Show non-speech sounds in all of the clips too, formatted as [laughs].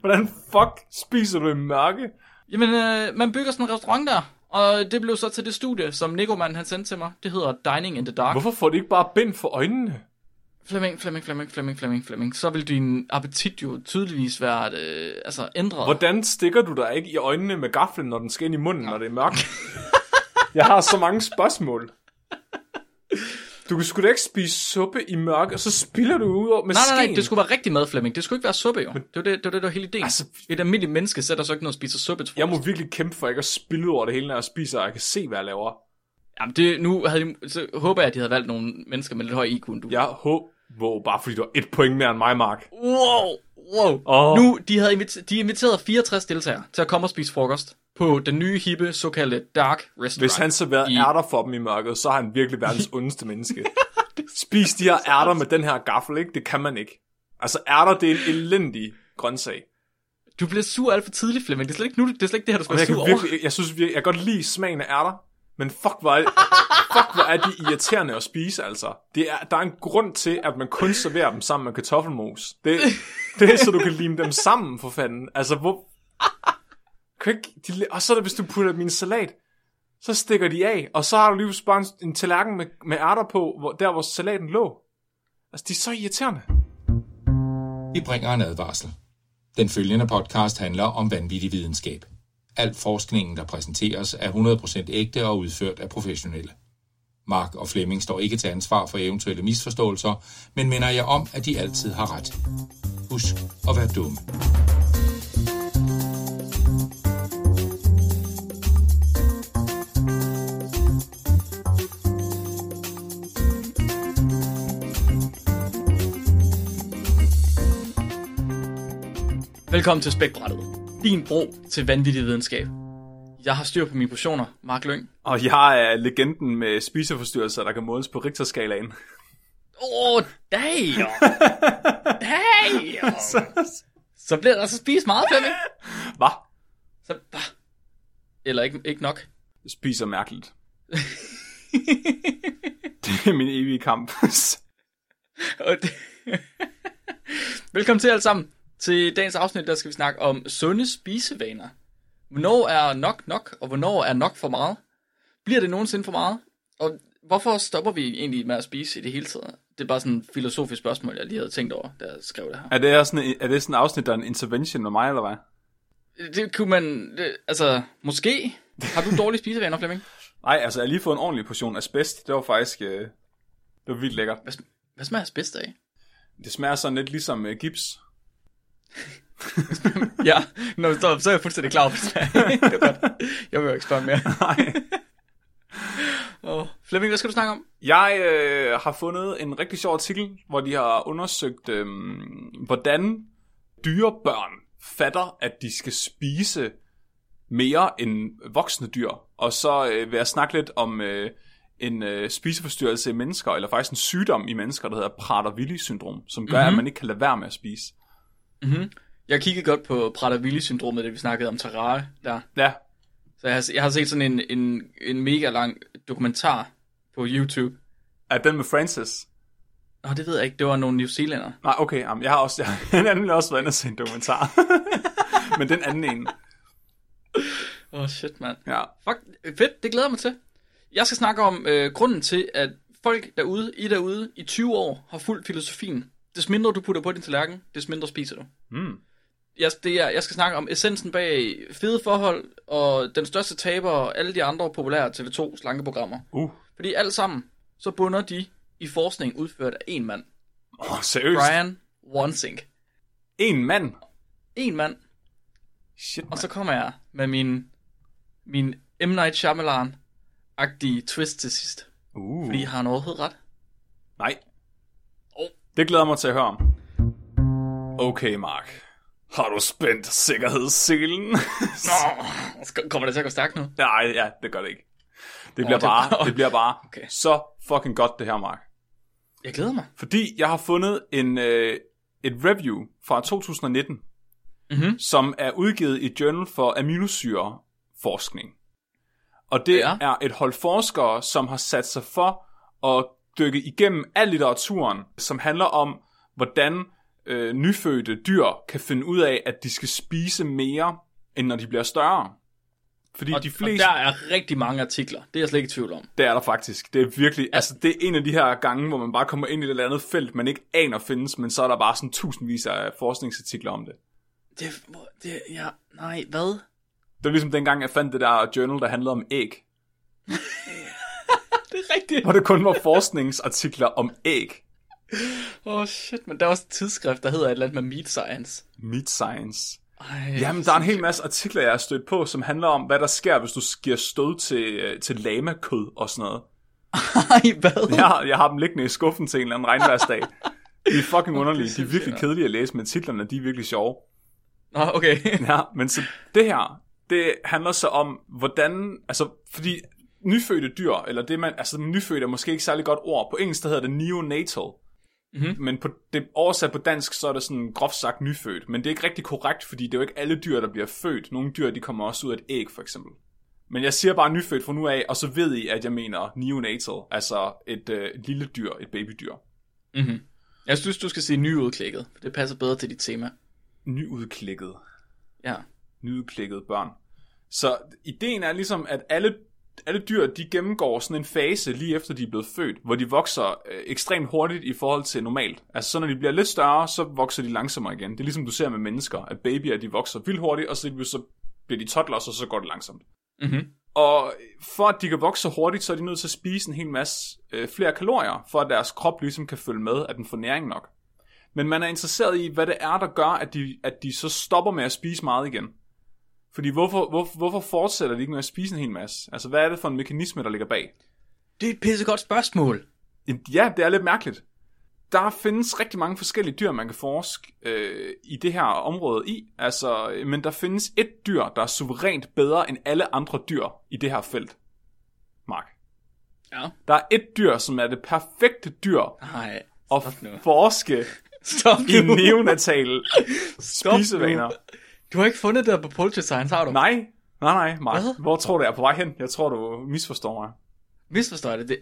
Hvordan fuck spiser du i mørke? Jamen, øh, man bygger sådan en restaurant der, og det blev så til det studie, som Nicoman han sendte til mig. Det hedder Dining in the Dark. Hvorfor får de ikke bare bind for øjnene? Flemming, Flemming, Flemming, Flemming, Flemming, Flemming. Så vil din appetit jo tydeligvis være øh, altså ændret. Hvordan stikker du dig ikke i øjnene med gaflen, når den skal ind i munden, når det er mørkt? Jeg har så mange spørgsmål. [laughs] Du kan sgu da ikke spise suppe i mørke, og så spiller du ud over med Nej, nej, nej, skeen. det skulle være rigtig mad, Flemming. Det skulle ikke være suppe, jo. Det var det, det, var det der var hele ideen. Altså- Et almindeligt menneske sætter så ikke noget at spise suppe til Jeg må virkelig kæmpe for ikke at spille ud over det hele, når jeg spiser, og jeg kan se, hvad jeg laver. Jamen, det, nu havde de, så håber jeg, at de havde valgt nogle mennesker med lidt høj IQ end du. Jeg håber, wow, bare fordi du har et point mere end mig, Mark. Wow, wow. Åh. Nu, de havde inviteret, de inviteret 64 deltagere til at komme og spise frokost på den nye, hippe, såkaldte Dark Restaurant. Hvis han serverede I- ærter for dem i mørket, så er han virkelig verdens [laughs] ondeste menneske. Spis de her ærter med den her gaffel, ikke? Det kan man ikke. Altså, ærter, det er en elendig grøntsag. Du bliver sur alt for tidligt, Flemming. Det er slet ikke, nu, det er slet ikke det her, du skal være sur over. virkelig, jeg, jeg synes virkelig, jeg kan godt lide smagen af ærter, men fuck, hvor er, fuck, hvor er de irriterende at spise, altså. Det er, der er en grund til, at man kun serverer dem sammen med kartoffelmos. Det, det er, så du kan lime dem sammen, for fanden. Altså, hvor... Kan ikke, de, og så er det, hvis du putter min salat, så stikker de af, og så har du lige bare en, en tallerken med, med ærter på, hvor, der hvor salaten lå. Altså, de er så irriterende. Vi bringer en advarsel. Den følgende podcast handler om vanvittig videnskab. Al forskningen, der præsenteres, er 100% ægte og udført af professionelle. Mark og Flemming står ikke til ansvar for eventuelle misforståelser, men minder jeg om, at de altid har ret. Husk at være dumme. Velkommen til Spækbrættet. Din bro til vanvittig videnskab. Jeg har styr på mine portioner, Mark Lyng. Og jeg er legenden med spiseforstyrrelser, der kan måles på Richterskalaen. Åh, oh, damn! damn! Så bliver der altså spist meget, Flemming. [laughs] Hvad? Så, bah. Eller ikke, ikke nok. Jeg spiser mærkeligt. det er min evige kamp. [laughs] Og det... [laughs] Velkommen til alle sammen. Til dagens afsnit, der skal vi snakke om sunde spisevaner. Hvornår er nok nok, og hvornår er nok for meget? Bliver det nogensinde for meget? Og hvorfor stopper vi egentlig med at spise i det hele taget? Det er bare sådan et filosofisk spørgsmål, jeg lige havde tænkt over, da jeg skrev det her. er, det sådan, er det sådan et afsnit, der er en intervention med mig, eller hvad? Det kunne man... Det, altså, måske... Har du dårlige spisevaner, Flemming? Nej, altså jeg har lige fået en ordentlig portion asbest. Det var faktisk... Øh, det var vildt lækkert. Hvad, sm- hvad smager asbest af? Det smager sådan lidt ligesom øh, gips. Ja, Nå, så, så er jeg fuldstændig klar hvad det er godt. Jeg vil jo ikke spørge mere. Nej. Oh. Flemming, hvad skal du snakke om? Jeg øh, har fundet en rigtig sjov artikel, hvor de har undersøgt, øh, hvordan dyrebørn fatter, at de skal spise mere end voksne dyr. Og så øh, vil jeg snakke lidt om øh, en øh, spiseforstyrrelse i mennesker, eller faktisk en sygdom i mennesker, der hedder Prader-Willi-syndrom, som gør, mm-hmm. at man ikke kan lade være med at spise. Jeg kiggede godt på Prader-Willi-syndromet, da vi snakkede om Terrarie der. Ja, Så jeg har, jeg har set sådan en, en, en mega lang dokumentar på YouTube. er den med Francis? Nå, det ved jeg ikke. Det var nogle New Zealander. Nej, okay, jamen, jeg har også, [laughs] jeg har nemlig også været inde og se en dokumentar. [laughs] Men den anden en. Åh, oh, shit, mand. Ja. Fuck, fedt. Det glæder mig til. Jeg skal snakke om øh, grunden til, at folk derude, I derude, i 20 år har fulgt filosofien. Des mindre du putter på din tallerken, des mindre spiser du. Mm. Jeg, det er, jeg skal snakke om essensen bag fede forhold, og den største taber, og alle de andre populære TV2 slankeprogrammer. Uh. Fordi alt sammen, så bunder de i forskning udført af en mand. Åh, oh, seriøst? Brian Wansink. En mand? En mand. Shit, Og man. så kommer jeg med min, min M. Night Shyamalan-agtige twist til sidst. Uh. Fordi har han overhovedet ret? Nej. Oh. Det glæder jeg mig til at høre om. Okay, Mark. Har du spændt sikkerhedsselen? Nå, kommer det til at gå stærkt nu? Nej, ja, det gør det ikke. Det bliver, bare, det bliver bare Okay. så fucking godt, det her, Mark. Jeg glæder mig. Fordi jeg har fundet en, øh, et review fra 2019, Mhm. som er udgivet i Journal for Aminosyreforskning. Og det ja. er et hold forskere, som har sat sig for at dykke igennem al litteraturen, som handler om, hvordan øh, nyfødte dyr kan finde ud af, at de skal spise mere, end når de bliver større. Fordi Og, de og fleste... der er rigtig mange artikler. Det er jeg slet ikke i tvivl om. Det er der faktisk. Det er virkelig, altså det er en af de her gange, hvor man bare kommer ind i et eller andet felt, man ikke aner findes, men så er der bare sådan tusindvis af forskningsartikler om det. Det, det ja, nej, hvad? Det var ligesom dengang, jeg fandt det der journal, der handlede om æg. [laughs] Det er rigtigt. Hvor det kun var forskningsartikler om æg. Åh, oh, shit, men der er også et tidsskrift, der hedder et eller andet med Meat Science. Meat science. Ej, Jamen, der er en hel masse artikler, jeg har stødt på, som handler om, hvad der sker, hvis du giver stød til, øh, til lamakød og sådan noget. [laughs] Ej, hvad? Jeg har, jeg har dem liggende i skuffen til en eller anden regnværsdag. De er fucking underlige. De er virkelig kedelige at læse, men titlerne de er virkelig sjove. Nå, okay. [laughs] Ja, men så det her, det handler så om, hvordan, altså, fordi nyfødte dyr, eller det man, altså nyfødte er måske ikke særlig godt ord. På engelsk, der hedder det neonatal. Mhm. Men på det oversat på dansk, så er det sådan groft sagt nyfødt. Men det er ikke rigtig korrekt, fordi det er jo ikke alle dyr, der bliver født. Nogle dyr, de kommer også ud af et æg, for eksempel. Men jeg siger bare nyfødt fra nu af, og så ved I, at jeg mener neonatal, altså et, øh, et lille dyr, et babydyr. Mm-hmm. Jeg synes, du skal sige nyudklikket, for det passer bedre til dit tema. Nyudklikket. Ja. nyudklikkede børn. Så ideen er ligesom, at alle, alle dyr, de gennemgår sådan en fase lige efter de er blevet født, hvor de vokser øh, ekstremt hurtigt i forhold til normalt. Altså så når de bliver lidt større, så vokser de langsommere igen. Det er ligesom du ser med mennesker, at babyer, de vokser vildt hurtigt, og så, så bliver de toddlers, og så går det langsomt. Mm-hmm. Og for at de kan vokse så hurtigt, så er de nødt til at spise en hel masse øh, flere kalorier, for at deres krop ligesom kan følge med, at den får næring nok. Men man er interesseret i, hvad det er, der gør, at de, at de så stopper med at spise meget igen. Fordi hvorfor, hvor, hvorfor fortsætter de ikke med at spise en hel masse? Altså, hvad er det for en mekanisme, der ligger bag? Det er et pissegodt spørgsmål. Ja, det er lidt mærkeligt. Der findes rigtig mange forskellige dyr, man kan forske øh, i det her område i. Altså, men der findes et dyr, der er suverænt bedre end alle andre dyr i det her felt. Mark. Ja. Der er et dyr, som er det perfekte dyr Nej, at nu. forske [laughs] Stop i nu. neonatal [laughs] Stop spisevaner. Du har ikke fundet det der på Poultry Science, har du? Nej, nej, nej, Mark. Hvad? Hvor tror du, jeg er på vej hen? Jeg tror, du misforstår mig. Misforstår jeg det? det?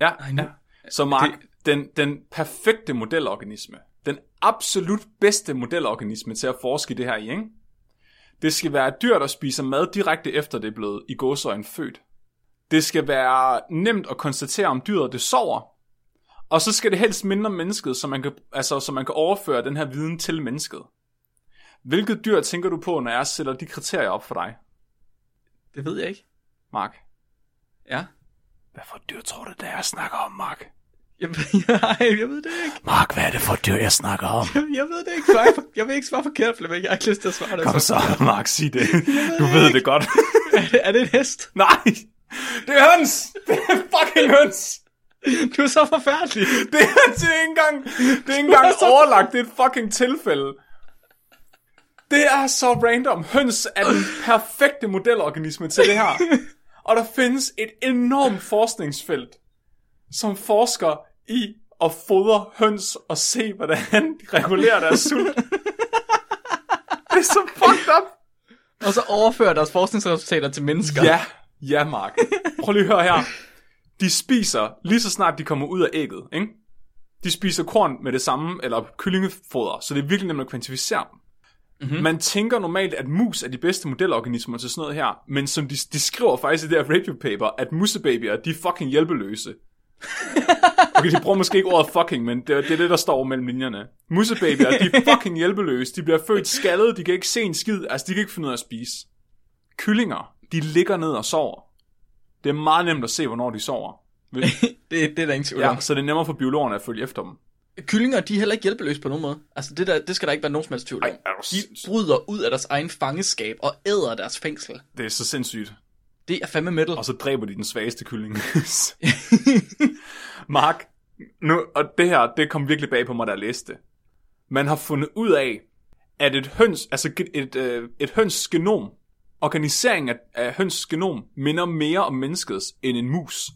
Ja, Ej, nu- ja. Så Mark, Det- den, den perfekte modelorganisme, den absolut bedste modelorganisme til at forske det her i, ikke? Det skal være et dyr, der spiser mad direkte efter det er blevet i gåsøjne født. Det skal være nemt at konstatere, om dyret det sover. Og så skal det helst minde om mennesket, så man kan, altså, så man kan overføre den her viden til mennesket. Hvilket dyr tænker du på, når jeg sætter de kriterier op for dig, Det ved jeg ikke. Mark? Ja. Hvad for dyr tror du, det er, jeg snakker om, Mark? Jeg, [laughs] nej, jeg ved det ikke. Mark, hvad er det for dyr, jeg snakker om? Jeg ved det ikke. For, jeg vil ikke svare forkert, Flemming. Jeg har ikke lyst til at svare det. Kom så, Mark, sig det. [laughs] Du ved det godt. [laughs] Er det, er det en hest? Nej, det er høns. Det er fucking høns. Du er så forfærdelig. Det er, det er ikke engang, det er ikke engang overlagt. Det er et fucking tilfælde. Det er så random. Høns er den perfekte modelorganisme til det her. [laughs] Og der findes et enormt forskningsfelt, som forsker i at fodre høns og se, hvordan de regulerer deres sult. Det er så fucked up. Og så overfører deres forskningsresultater til mennesker. Ja, ja, Mark. Prøv lige at høre her. De spiser, lige så snart de kommer ud af ægget, ikke? De spiser korn med det samme, eller kyllingefoder, så det er virkelig nemt at kvantificere dem. Mm-hmm. Man tænker normalt, at mus er de bedste modelorganismer til sådan noget her, men som de, de skriver faktisk i det her review paper, at musebabyer, de er fucking hjælpeløse. [laughs] Okay, de bruger måske ikke ordet fucking, men det, er- det er det, der står mellem linjerne. Musebabyer, de er [laughs] fucking hjælpeløse. De bliver født skaldet, de kan ikke se en skid, altså de kan ikke finde ud af at spise. Kyllinger, de ligger ned og sover. Det er meget nemt at se, hvornår de sover. [laughs] Det, det er der ingen tvivl Ja, om. så det er nemmere for biologerne at følge efter dem. Kyllinger, de er heller ikke hjælpeløse på nogen måde. Altså, det, der, det skal der ikke være nogen som helst tvivl om. Ej, De bryder ud af deres egen fangeskab og æder deres fængsel. Det er så sindssygt. Det er fandme metal. Og så dræber de den svageste kylling. [laughs] Mark, nu, og det her, det kom virkelig bag på mig, da jeg læste det. Man har fundet ud af, at et høns, altså et, et, øh, et høns genom, organiseringen af, af høns genom, minder mere om menneskets end en mus.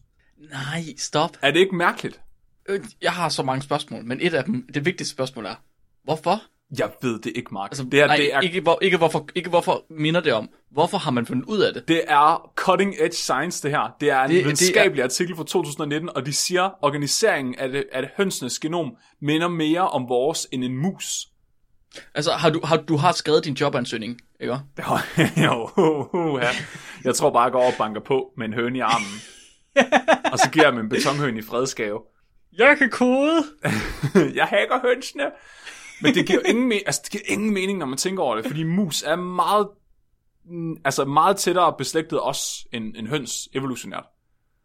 Nej, stop. Er det ikke mærkeligt? Øh, Jeg har så mange spørgsmål, men et af dem, det vigtigste spørgsmål er, hvorfor? Jeg ved det ikke, Mark. Altså, det, her, nej, det, er, ikke, hvor, ikke, hvorfor, ikke hvorfor minder det om. Hvorfor har man fundet ud af det? det er cutting edge science, det her. Det er en Det- det, det er- videnskabelig artikel fra 2019, og de siger, at organiseringen af, det, af det hønsenes genom minder mere om vores end en mus. Altså, har du, har, du har skrevet din jobansøgning, ikke? [laughs] jo, uh, ja. Jeg tror bare, jeg går over og banker på med en høne i armen. [laughs] og så giver jeg dem en betonhøne i fredsgave. Jeg kan kode! [laughs] jeg hacker hønsene. Men det giver, ingen, me- altså, det giver ingen mening, når man tænker over det, fordi mus er meget, altså meget tættere beslægtet os end, end høns evolutionært.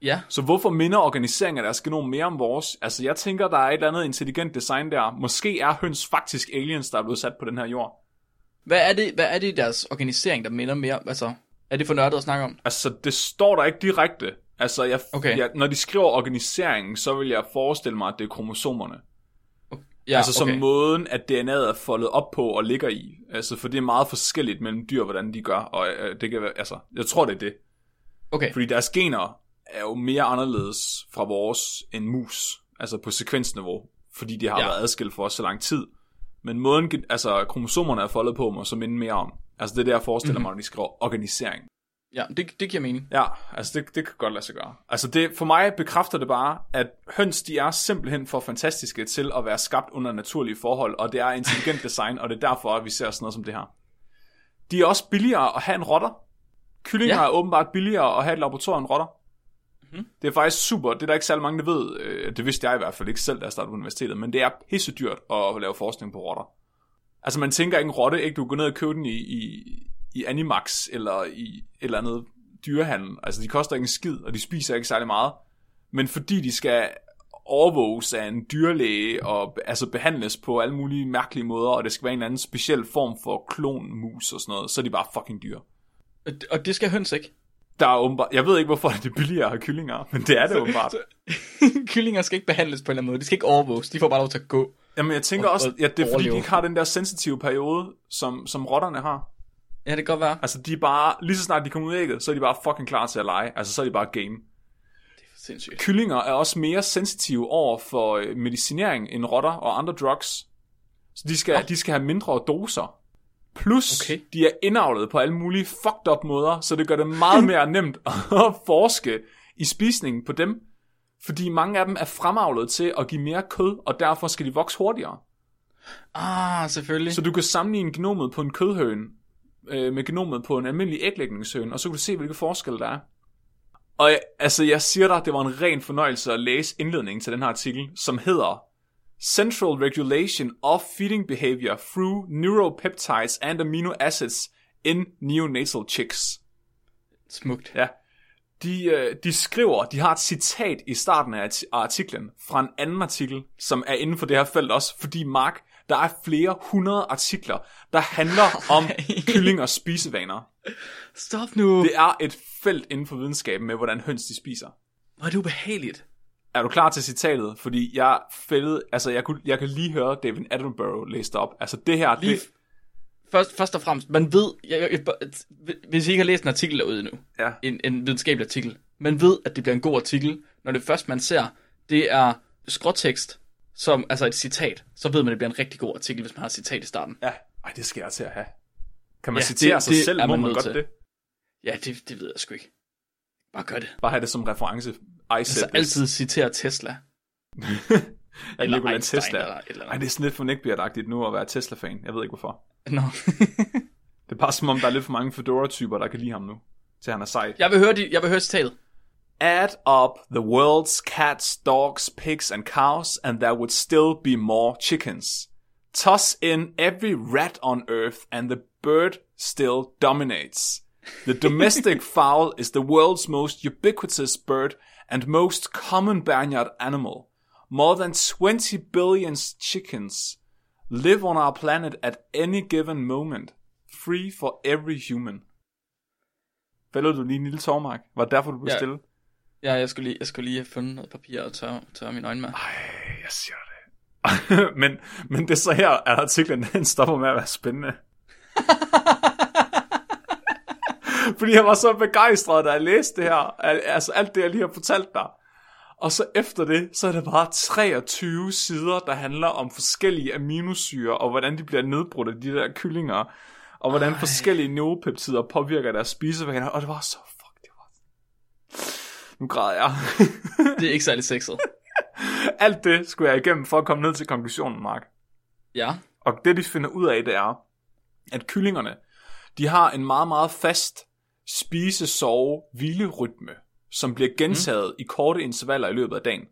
Ja, Så hvorfor minder organiseringen af deres genom mere om vores? Altså jeg tænker, der er et eller andet intelligent design der. Måske er høns faktisk aliens, der er blevet sat på den her jord. hvad er det, hvad er det i deres organisering, der minder mere? Altså, er det for nørdet at snakke om? Altså det står der ikke direkte. Altså jeg, Okay. jeg, når de skriver organiseringen, så vil jeg forestille mig, at det er kromosomerne. Ja, altså som okay. måden, at DNA'et er foldet op på og ligger i. Altså, for det er meget forskelligt mellem dyr, hvordan de gør. Og øh, det kan være, altså, jeg tror, det er det. Okay, Fordi deres gener er jo mere anderledes fra vores end mus. Altså på sekvensniveau. Fordi de har Ja. været adskilt for os så lang tid. Men måden, altså kromosomerne er foldet på mig, så minde mere om. Altså det er det, jeg forestiller Mhm. mm-hmm. mig, når de skriver organisering. Ja, det, det giver mening. Ja, altså det, det kan godt lade sig gøre. Altså det, for mig bekræfter det bare, at høns de er simpelthen for fantastiske til at være skabt under naturlige forhold, og det er intelligent design, og det er derfor, at vi ser sådan noget som det her. De er også billigere at have en rotter. Kyllinger Ja. er åbenbart billigere at have et laboratorium end rotter. Mm-hmm. Det er faktisk super. Det er der ikke særlig mange, der ved. Øh, Det vidste jeg i hvert fald ikke selv, da jeg startede på universitetet. Men det er pisse dyrt at lave forskning på rotter. Altså man tænker ikke en rotte, ikke? Du går ned og køber den i, i, i Animax eller i et eller andet dyrehandel. Altså de koster ikke en skid, og de spiser ikke særlig meget. Men fordi de skal overvåges af en dyrlæge og altså behandles på alle mulige mærkelige måder, og det skal være en anden speciel form for klonmus og sådan noget, så er de bare fucking dyre. Og- det skal høns ikke. Der er åbenbart, jeg ved ikke, hvorfor det er billigere at have kyllinger, men det er det åbenbart. [laughs] Kyllinger skal ikke behandles på en eller anden måde. De skal ikke overvåges. De får bare lov til at gå. Jamen jeg tænker Og- også, og ja, det er fordi, de ikke har den der sensitive periode, som, som rotterne har. Ja, det kan godt være. Altså de er bare, lige så snart de kommer ud af ægget, så er de bare fucking klar til at lege. Altså så er de bare game. Sindssygt. Kyllinger er også mere sensitive over for øh, medicinering end rotter og andre drugs. Så de skal, Nå. de skal have mindre doser. Plus, Okay. okay. de er indavlet på alle mulige fucked up måder, så det gør det meget [laughs] mere nemt at [laughs] forske i spisningen på dem. Fordi mange af dem er fremavlet til at give mere kød, og derfor skal de vokse hurtigere. Ah, selvfølgelig. Så du kan sammenligne genomet på en kødhøne øh, med genomet på en almindelig æglægningshøne, og så kan du se, hvilke forskelle der er. Og jeg, altså, jeg siger dig, det var en ren fornøjelse at læse indledningen til den her artikel, som hedder Central Regulation of Feeding Behavior Through Neuropeptides and Amino Acids in Neonatal Chicks. Smukt. Ja. De, øh, de skriver, de har et citat i starten af artiklen fra en anden artikel, som er inden for det her felt også, fordi Mark, der er flere hundrede artikler, der handler om [laughs] kyllingers spisevaner. Stop nu. Det er et felt inden for videnskaben med, hvordan høns de spiser. Hvor er det ubehageligt. Er du klar til citatet? Fordi jeg fældede, altså jeg, kunne, jeg kan lige høre David Attenborough læse op. Altså det her, Lige det, Først, først og fremmest, man ved, jeg, jeg, jeg, hvis I ikke har læst en artikel derude nu, ja, en, en videnskabelig artikel, man ved, at det bliver en god artikel, når det først man ser, det er skråtekst, som, altså et citat, så ved man, at det bliver en rigtig god artikel, hvis man har et citat i starten. ja. Ej, det skal jeg til at have. Kan man Ja, citere det- sig det selv? Må man man godt til. det? Ja, det, det ved jeg sgu ikke. Bare gør det. Bare have det som reference. I Altså altid citere Tesla. [laughs] Eller Nikola Einstein Tesla. Eller, eller Ej, det er sådan lidt for neckbeard nu at være Tesla-fan. Jeg ved ikke hvorfor. Nå. [laughs] Det er bare som om, der er lidt for mange Fedora-typer, der kan lide ham nu. Til han er sej. jeg, vil høre de, jeg vil høre citatet. Add up the world's cats, dogs, pigs and cows, and there would still be more chickens. Toss in every rat on earth, and the bird still dominates. The [laughs] domestic fowl is the world's most ubiquitous bird and most common barnyard animal. More than 20 billion chickens live on our planet at any given moment, free for every human. Fælder du lige en lille tårmark? Var det derfor, du blev Ja. stille? Ja, jeg skulle lige, jeg skulle lige have fundet noget papir og tørre, tørre mine øjne med. Ej, jeg siger det. [laughs] men, men det er så her, at artiklen den stopper med at være spændende. [laughs] Fordi jeg var så begejstret, da jeg læste det her. Al- Altså alt det, jeg lige har fortalt dig. Og så efter det, så er det bare 23 sider, der handler om forskellige aminosyre, og hvordan de bliver nedbrudt af de der kyllinger, og hvordan Ej. forskellige neuropeptider påvirker deres spisevaner, og det var så, fuck, det var... Nu græder jeg. det er ikke særlig sexet. [laughs] Alt det skulle jeg igennem for at komme ned til konklusionen, Mark. Ja. Og det, de finder ud af, det er, at kyllingerne, de har en meget, meget fast spise, sove, hvilerytme, som bliver gentaget mm. i korte intervaller i løbet af dagen.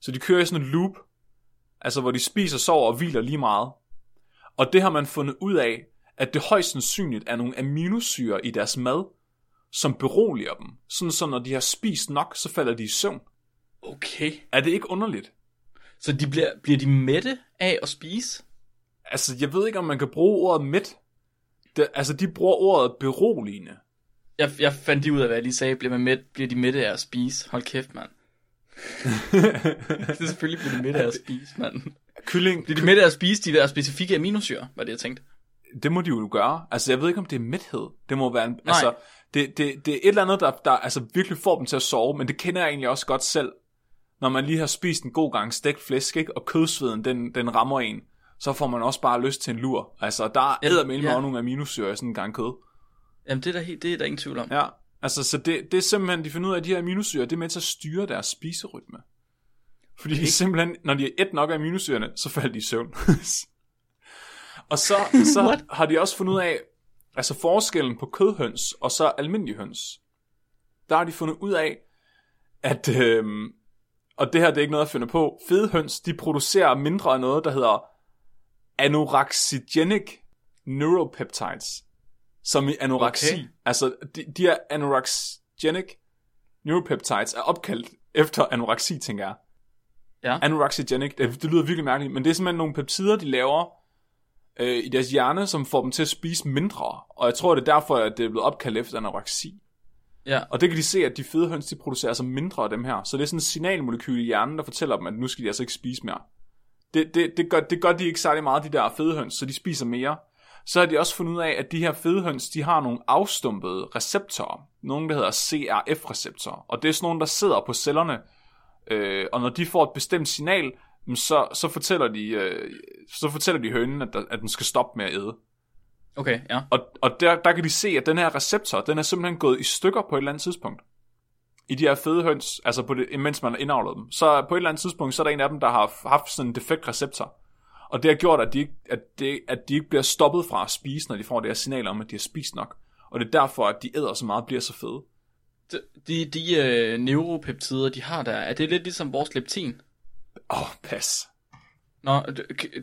Så de kører i sådan en loop, altså hvor de spiser, sover og hviler lige meget. Og det har man fundet ud af, at det højst sandsynligt er nogle aminosyre i deres mad, som beroliger dem. Sådan så når de har spist nok, så falder de i søvn. Okay. Er det ikke underligt? Så de bliver, bliver de mætte af at spise? Altså, jeg ved ikke, om man kan bruge ordet mæt. Det, altså, de bruger ordet beroligende. Jeg, jeg fandt de ud af, hvad de sagde. Bliver, man mæt, bliver de mætte af at spise? Hold kæft, mand. [laughs] det er selvfølgelig bliver de mætte af at spise, mand. Kylling... Bliver de mætte af at spise de der specifikke aminosyre, var det, jeg tænkte. Det må de jo gøre. Altså, jeg ved ikke, om det er mæthed. Det må være en... Nej. Altså, det, det, det er et eller andet, der, der altså, virkelig får dem til at sove, men det kender jeg egentlig også godt selv. Når man lige har spist en god gang stegt flæsk, ikke? og kødsveden, den, den rammer en, så får man også bare lyst til en lur. Altså, der er med ja. nogle aminosyre i sådan en gang kød. Jamen, det er der, helt, det er der ingen tvivl om. Ja, altså, så det, det er simpelthen, de finder ud af, at de her aminosyre, det er med til at styre deres spiserytme. Fordi okay. simpelthen, når de har et nok af aminosyrene, så falder de i søvn. [laughs] og så, så har de også fundet ud af, altså forskellen på kødhøns og så almindelige høns. Der har de fundet ud af, at, øhm, og det her det er ikke noget at finde på, fede høns, de producerer mindre af noget, der hedder anoraxigenic neuropeptides som i anoreksi. Okay. Altså, de, de her anorexic neuropeptides er opkaldt efter anoreksi, tænker jeg. Ja. Anorexic, det, det lyder virkelig mærkeligt, men det er simpelthen nogle peptider, de laver øh, i deres hjerne, som får dem til at spise mindre. Og jeg tror, det er derfor, at det er blevet opkaldt efter anoreksi. Ja. Og det kan de se, at de fede høns, de producerer altså mindre af dem her. Så det er sådan en signalmolekyl i hjernen, der fortæller dem, at nu skal de altså ikke spise mere. Det, det, det, gør, det gør de ikke særlig meget, de der fede høns, så de spiser mere så har de også fundet ud af, at de her fedehøns, de har nogle afstumpede receptorer. Nogle, der hedder CRF-receptorer. Og det er sådan nogle, der sidder på cellerne. Øh, og når de får et bestemt signal, så, så, fortæller, de, øh, så fortæller de hønen, at, der, at den skal stoppe med at æde. Okay, ja. Og, og der, der kan de se, at den her receptor, den er simpelthen gået i stykker på et eller andet tidspunkt. I de her fede høns, altså på det, mens man har indavlet dem. Så på et eller andet tidspunkt, så er der en af dem, der har haft sådan en defekt receptor. Og det har gjort, at de, ikke, at, det, at de ikke bliver stoppet fra at spise, når de får det her signal om, at de har spist nok. Og det er derfor, at de æder så meget bliver så fede. De, de, de uh, neuropeptider, de har der, er det lidt ligesom vores leptin? Åh, oh, pas. Nå,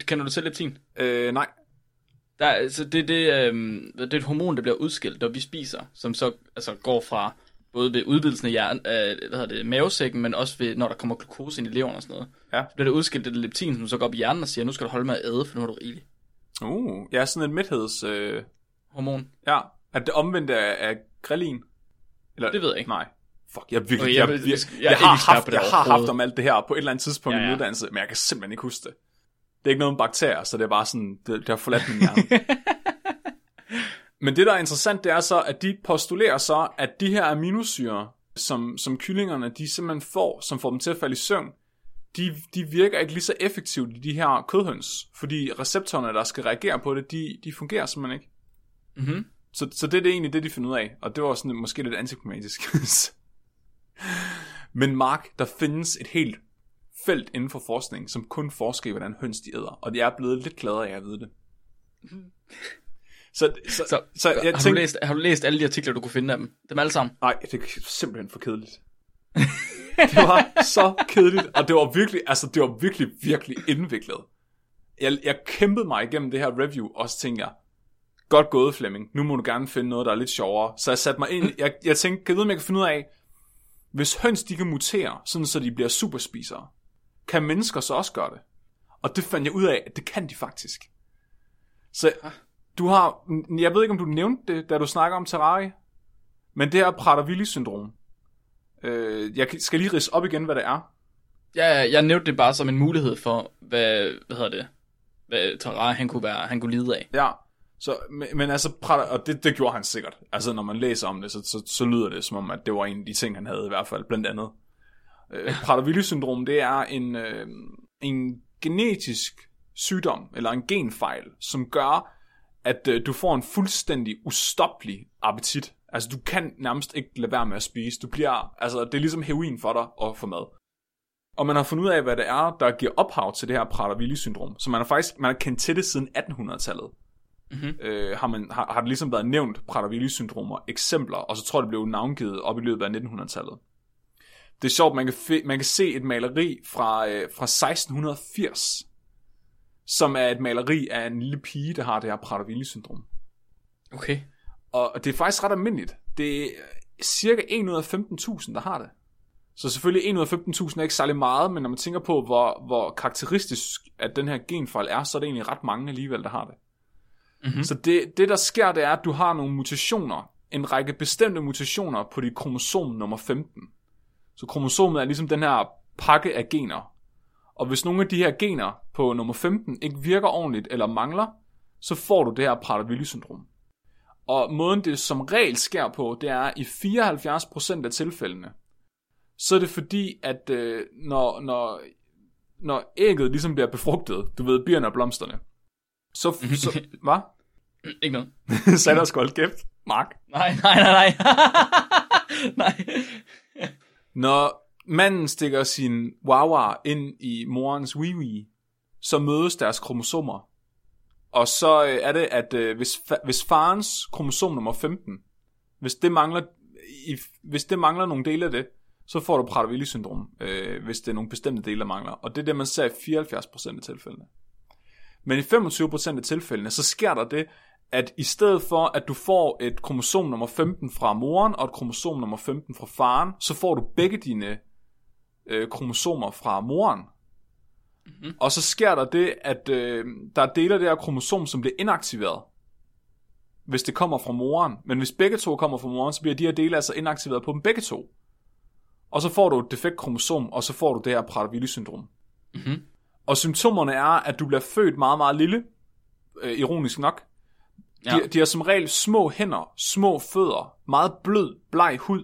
kender du til leptin? Øh, nej. Der, altså det, det, øh, det er et hormon, der bliver udskilt, når vi spiser, som så altså, går fra både ved udvidelsen af hjern, øh, hvad hedder det, mavesækken, men også ved, når der kommer glukose ind i leveren og sådan noget. Ja. Så bliver det udskilt det leptin, som så går op i hjernen og siger, nu skal du holde med at æde, for nu er du rigelig. Uh, ja, sådan en mætheds... Øh... Hormon. Ja, at det omvendte af, af grelin. Eller, det ved jeg ikke. Nej. Fuck, jeg, virkelig, okay, jeg, jeg, jeg, jeg, jeg, har, haft, jeg har haft om alt det her på et eller andet tidspunkt ja, ja. i uddannelse, men jeg kan simpelthen ikke huske det. Det er ikke noget om bakterier, så det er bare sådan, det, det har forladt min hjerne. [laughs] Men det, der er interessant, det er så, at de postulerer så, at de her aminosyre, som, som kyllingerne de simpelthen får, som får dem til at falde i søvn, de, de virker ikke lige så effektivt i de her kødhøns, fordi receptorerne, der skal reagere på det, de, de fungerer simpelthen ikke. Mm-hmm. Så, så det er det egentlig det, de finder ud af, og det var sådan måske lidt antiklimatisk. [laughs] Men Mark, der findes et helt felt inden for forskning, som kun forsker i, hvordan høns de æder, og de er blevet lidt gladere af at vide det. Så, så, så, så jeg har, tænkte, du læst, har du læst alle de artikler, du kunne finde af dem? Dem alle sammen? Nej, det er simpelthen for kedeligt. det var så kedeligt, og det var virkelig, altså det var virkelig, virkelig indviklet. Jeg, jeg kæmpede mig igennem det her review, og så tænkte jeg, godt gået Flemming, nu må du gerne finde noget, der er lidt sjovere. Så jeg satte mig ind, jeg, jeg tænkte, kan jeg vide, om jeg kan finde ud af, hvis høns de kan mutere, sådan så de bliver superspisere, kan mennesker så også gøre det? Og det fandt jeg ud af, at det kan de faktisk. Så du har, jeg ved ikke om du nævnte det, da du snakker om Terrarie, men det her Prader-Willi-syndrom. Øh, jeg skal lige rise op igen, hvad det er. Ja, jeg nævnte det bare som en mulighed for, hvad, hvad hedder det, hvad Terrarie han kunne, være, han kunne lide af. Ja, så, men, men altså, og det, det gjorde han sikkert. Altså, når man læser om det, så, så, så lyder det som om, at det var en af de ting, han havde i hvert fald, blandt andet. Øh, Prader-Willi-syndrom, det er en, øh, en genetisk sygdom, eller en genfejl, som gør, at øh, du får en fuldstændig ustoppelig appetit. Altså, du kan nærmest ikke lade være med at spise. Du bliver, altså, det er ligesom heroin for dig at få mad. Og man har fundet ud af, hvad det er, der giver ophav til det her Prader-Willi-syndrom. Så man har faktisk man har kendt til det siden 1800-tallet. Mm-hmm. Øh, har, man, har, har det ligesom været nævnt Prader-Willi-syndromer, eksempler, og så tror jeg, det blev navngivet op i løbet af 1900-tallet. Det er sjovt, man kan, f- man kan se et maleri fra, øh, fra 1680, som er et maleri af en lille pige, der har det her Prader-Willi-syndrom. Okay. Og det er faktisk ret almindeligt. Det er cirka 1 ud af 15.000, der har det. Så selvfølgelig 1 ud af 15.000 er ikke særlig meget, men når man tænker på, hvor, hvor karakteristisk at den her genfejl er, så er det egentlig ret mange alligevel, der har det. Mm-hmm. Så det, det, der sker, det er, at du har nogle mutationer, en række bestemte mutationer på dit kromosom nummer 15. Så kromosomet er ligesom den her pakke af gener. Og hvis nogle af de her gener på nummer 15 ikke virker ordentligt eller mangler, så får du det her Prader-Willi-syndrom. Og måden det som regel sker på, det er i 74% af tilfældene, så er det fordi, at øh, når, når, når ægget ligesom bliver befrugtet, du ved, bierne og blomsterne, så, så [laughs] hvad? Ikke noget. [laughs] Der sgu kæft, Mark. Nej, nej, nej, nej. [laughs] nej. Når manden stikker sin wawa ind i morens wiwi, så mødes deres kromosomer. Og så øh, er det, at øh, hvis, fa- hvis farens kromosom nummer 15, hvis det mangler, i, hvis det mangler nogle dele af det, så får du Prader-Willi-syndrom, øh, hvis det er nogle bestemte dele, der mangler. Og det er det, man ser i 74% af tilfældene. Men i 25% af tilfældene, så sker der det, at i stedet for, at du får et kromosom nummer 15 fra moren og et kromosom nummer 15 fra faren, så får du begge dine øh, kromosomer fra moren. Mm-hmm. Og så sker der det, at øh, der er dele af det her kromosom, som bliver inaktiveret, hvis det kommer fra moren. Men hvis begge to kommer fra moren, så bliver de her dele altså inaktiveret på dem begge to. Og så får du et defekt kromosom, og så får du det her Prader-Willi-syndrom. Mm-hmm. Og symptomerne er, at du bliver født meget, meget lille, øh, ironisk nok. De, Ja. de har som regel små hænder, små fødder, meget blød, bleg hud,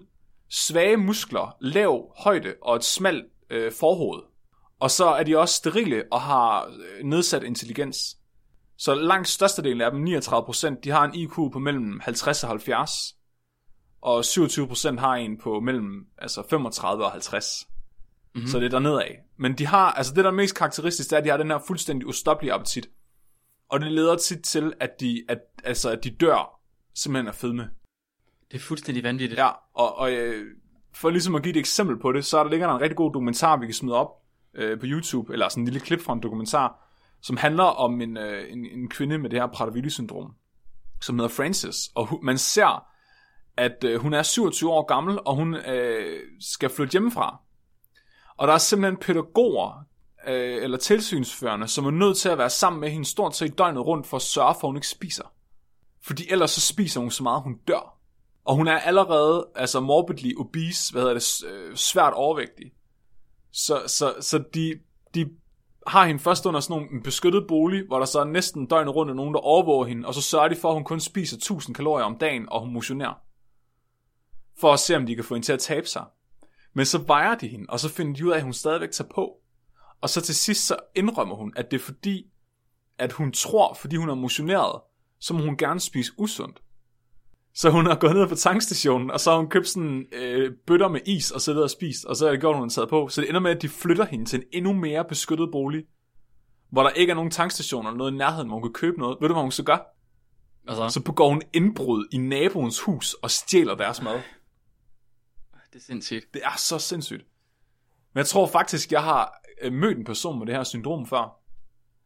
svage muskler, lav højde og et smalt øh, forhoved. Og så er de også sterile og har øh, nedsat intelligens. Så langt størstedelen af dem, 39%, de har en IQ på mellem 50 og 70. Og 27% har en på mellem altså 35 og 50. Mm-hmm. Så det er dernede af. Men de har, altså det der er mest karakteristisk, det er, at de har den her fuldstændig ustoppelige appetit. Og det leder tit til, at de, at, altså, at de dør simpelthen af fedme. Det er fuldstændig vanvittigt. Ja, og, og øh, for ligesom at give et eksempel på det, så er der ligger der en rigtig god dokumentar, vi kan smide op øh, på YouTube, eller sådan en lille klip fra en dokumentar, som handler om en, øh, en, en kvinde med det her Prader-Willi-syndrom, som hedder Frances. Og hun, man ser, at øh, hun er 27 år gammel, og hun øh, skal flytte hjemmefra. Og der er simpelthen pædagoger, øh, eller tilsynsførende, som er nødt til at være sammen med hende stort set døgnet rundt, for at sørge for, at hun ikke spiser. Fordi ellers så spiser hun så meget, hun dør. Og hun er allerede altså morbidly obese, hvad hedder det, øh, svært overvægtig. Så, så, så de, de har hende først under sådan nogle, en beskyttet bolig, hvor der så er næsten døgnet rundt er nogen, der overvåger hende, og så sørger de for, at hun kun spiser 1000 kalorier om dagen, og hun motionerer. For at se, om de kan få hende til at tabe sig. Men så vejer de hende, og så finder de ud af, at hun stadigvæk tager på. Og så til sidst så indrømmer hun, at det er fordi, at hun tror, fordi hun er motioneret, så må hun gerne spise usundt. Så hun har gået ned på tankstationen, og så har hun købt sådan øh, bøtter med is, og siddet og spist, og så er det gjort, hun har taget på. Så det ender med, at de flytter hende til en endnu mere beskyttet bolig, hvor der ikke er nogen tankstationer eller noget i nærheden, hvor hun kan købe noget. Ved du, hvad hun så gør? Altså, Så begår hun indbrud i naboens hus og stjæler deres mad. Det er sindssygt. Det er så sindssygt. Men jeg tror faktisk, jeg har øh, mødt en person med det her syndrom før.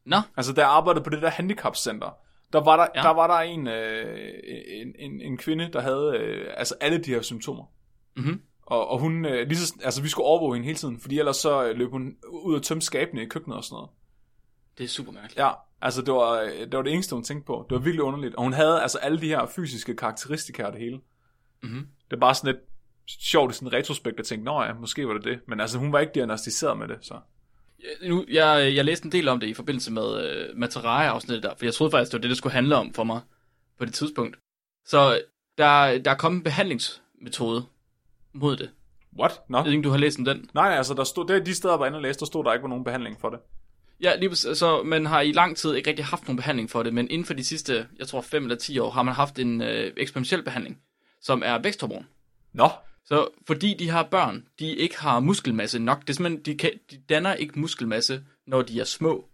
Nå, Altså, da jeg arbejdede på det der handicapcenter, der var der, Ja. der, var der en, øh, en, en, en kvinde, der havde øh, altså alle de her symptomer. Mhm. Og, og hun, øh, lige så, altså vi skulle overvåge hende hele tiden, fordi ellers så øh, løb hun ud og tømme skabene i køkkenet og sådan noget. det er super mærkeligt. Ja, altså det var, øh, det var det eneste, hun tænkte på. Det var virkelig underligt. Og hun havde altså alle de her fysiske karakteristika og det hele. Mhm. Det er bare sådan lidt sjovt i sådan retrospekt at tænke, nå ja, måske var det det. Men altså hun var ikke diagnostiseret med det, så. Nu, jeg, jeg læste en del om det i forbindelse med, øh, med Terraria-afsnittet der, for jeg troede faktisk, det var det, det skulle handle om for mig på det tidspunkt. Så der, der er kommet en behandlingsmetode mod det. What? Nå? Jeg ved ikke, du har læst om den. Nej, altså, der stod, det er de steder, hvor jeg inde og læste, der stod der ikke var nogen behandling for det. Ja, lige så man har i lang tid ikke rigtig haft nogen behandling for det, men inden for de sidste, jeg tror 5 eller 10 år, har man haft en øh, eksperimentel behandling, som er væksthormon. Nå, Så fordi de her børn, de ikke har muskelmasse nok, det er simpelthen, de, kan, de danner ikke muskelmasse, når de er små.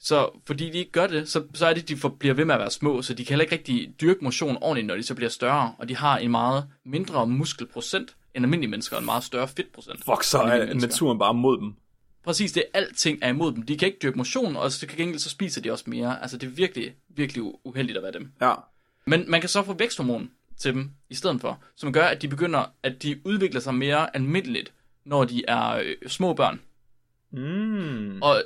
Så fordi de ikke gør det, så, så er det, de får, bliver ved med at være små, så de kan heller ikke rigtig dyrke motion ordentligt, når de så bliver større, og de har en meget mindre muskelprocent end almindelige mennesker, og en meget større fedtprocent. fuck, så er mennesker. naturen bare mod dem. Præcis, det er alting er imod dem. De kan ikke dyrke motion, og så til gengæld så spiser de også mere. Altså det er virkelig, virkelig uheldigt at være dem. Ja. Men man kan så få væksthormon til dem i stedet for, som gør, at de begynder, at de udvikler sig mere almindeligt, når de er øh, små børn. Mm. Og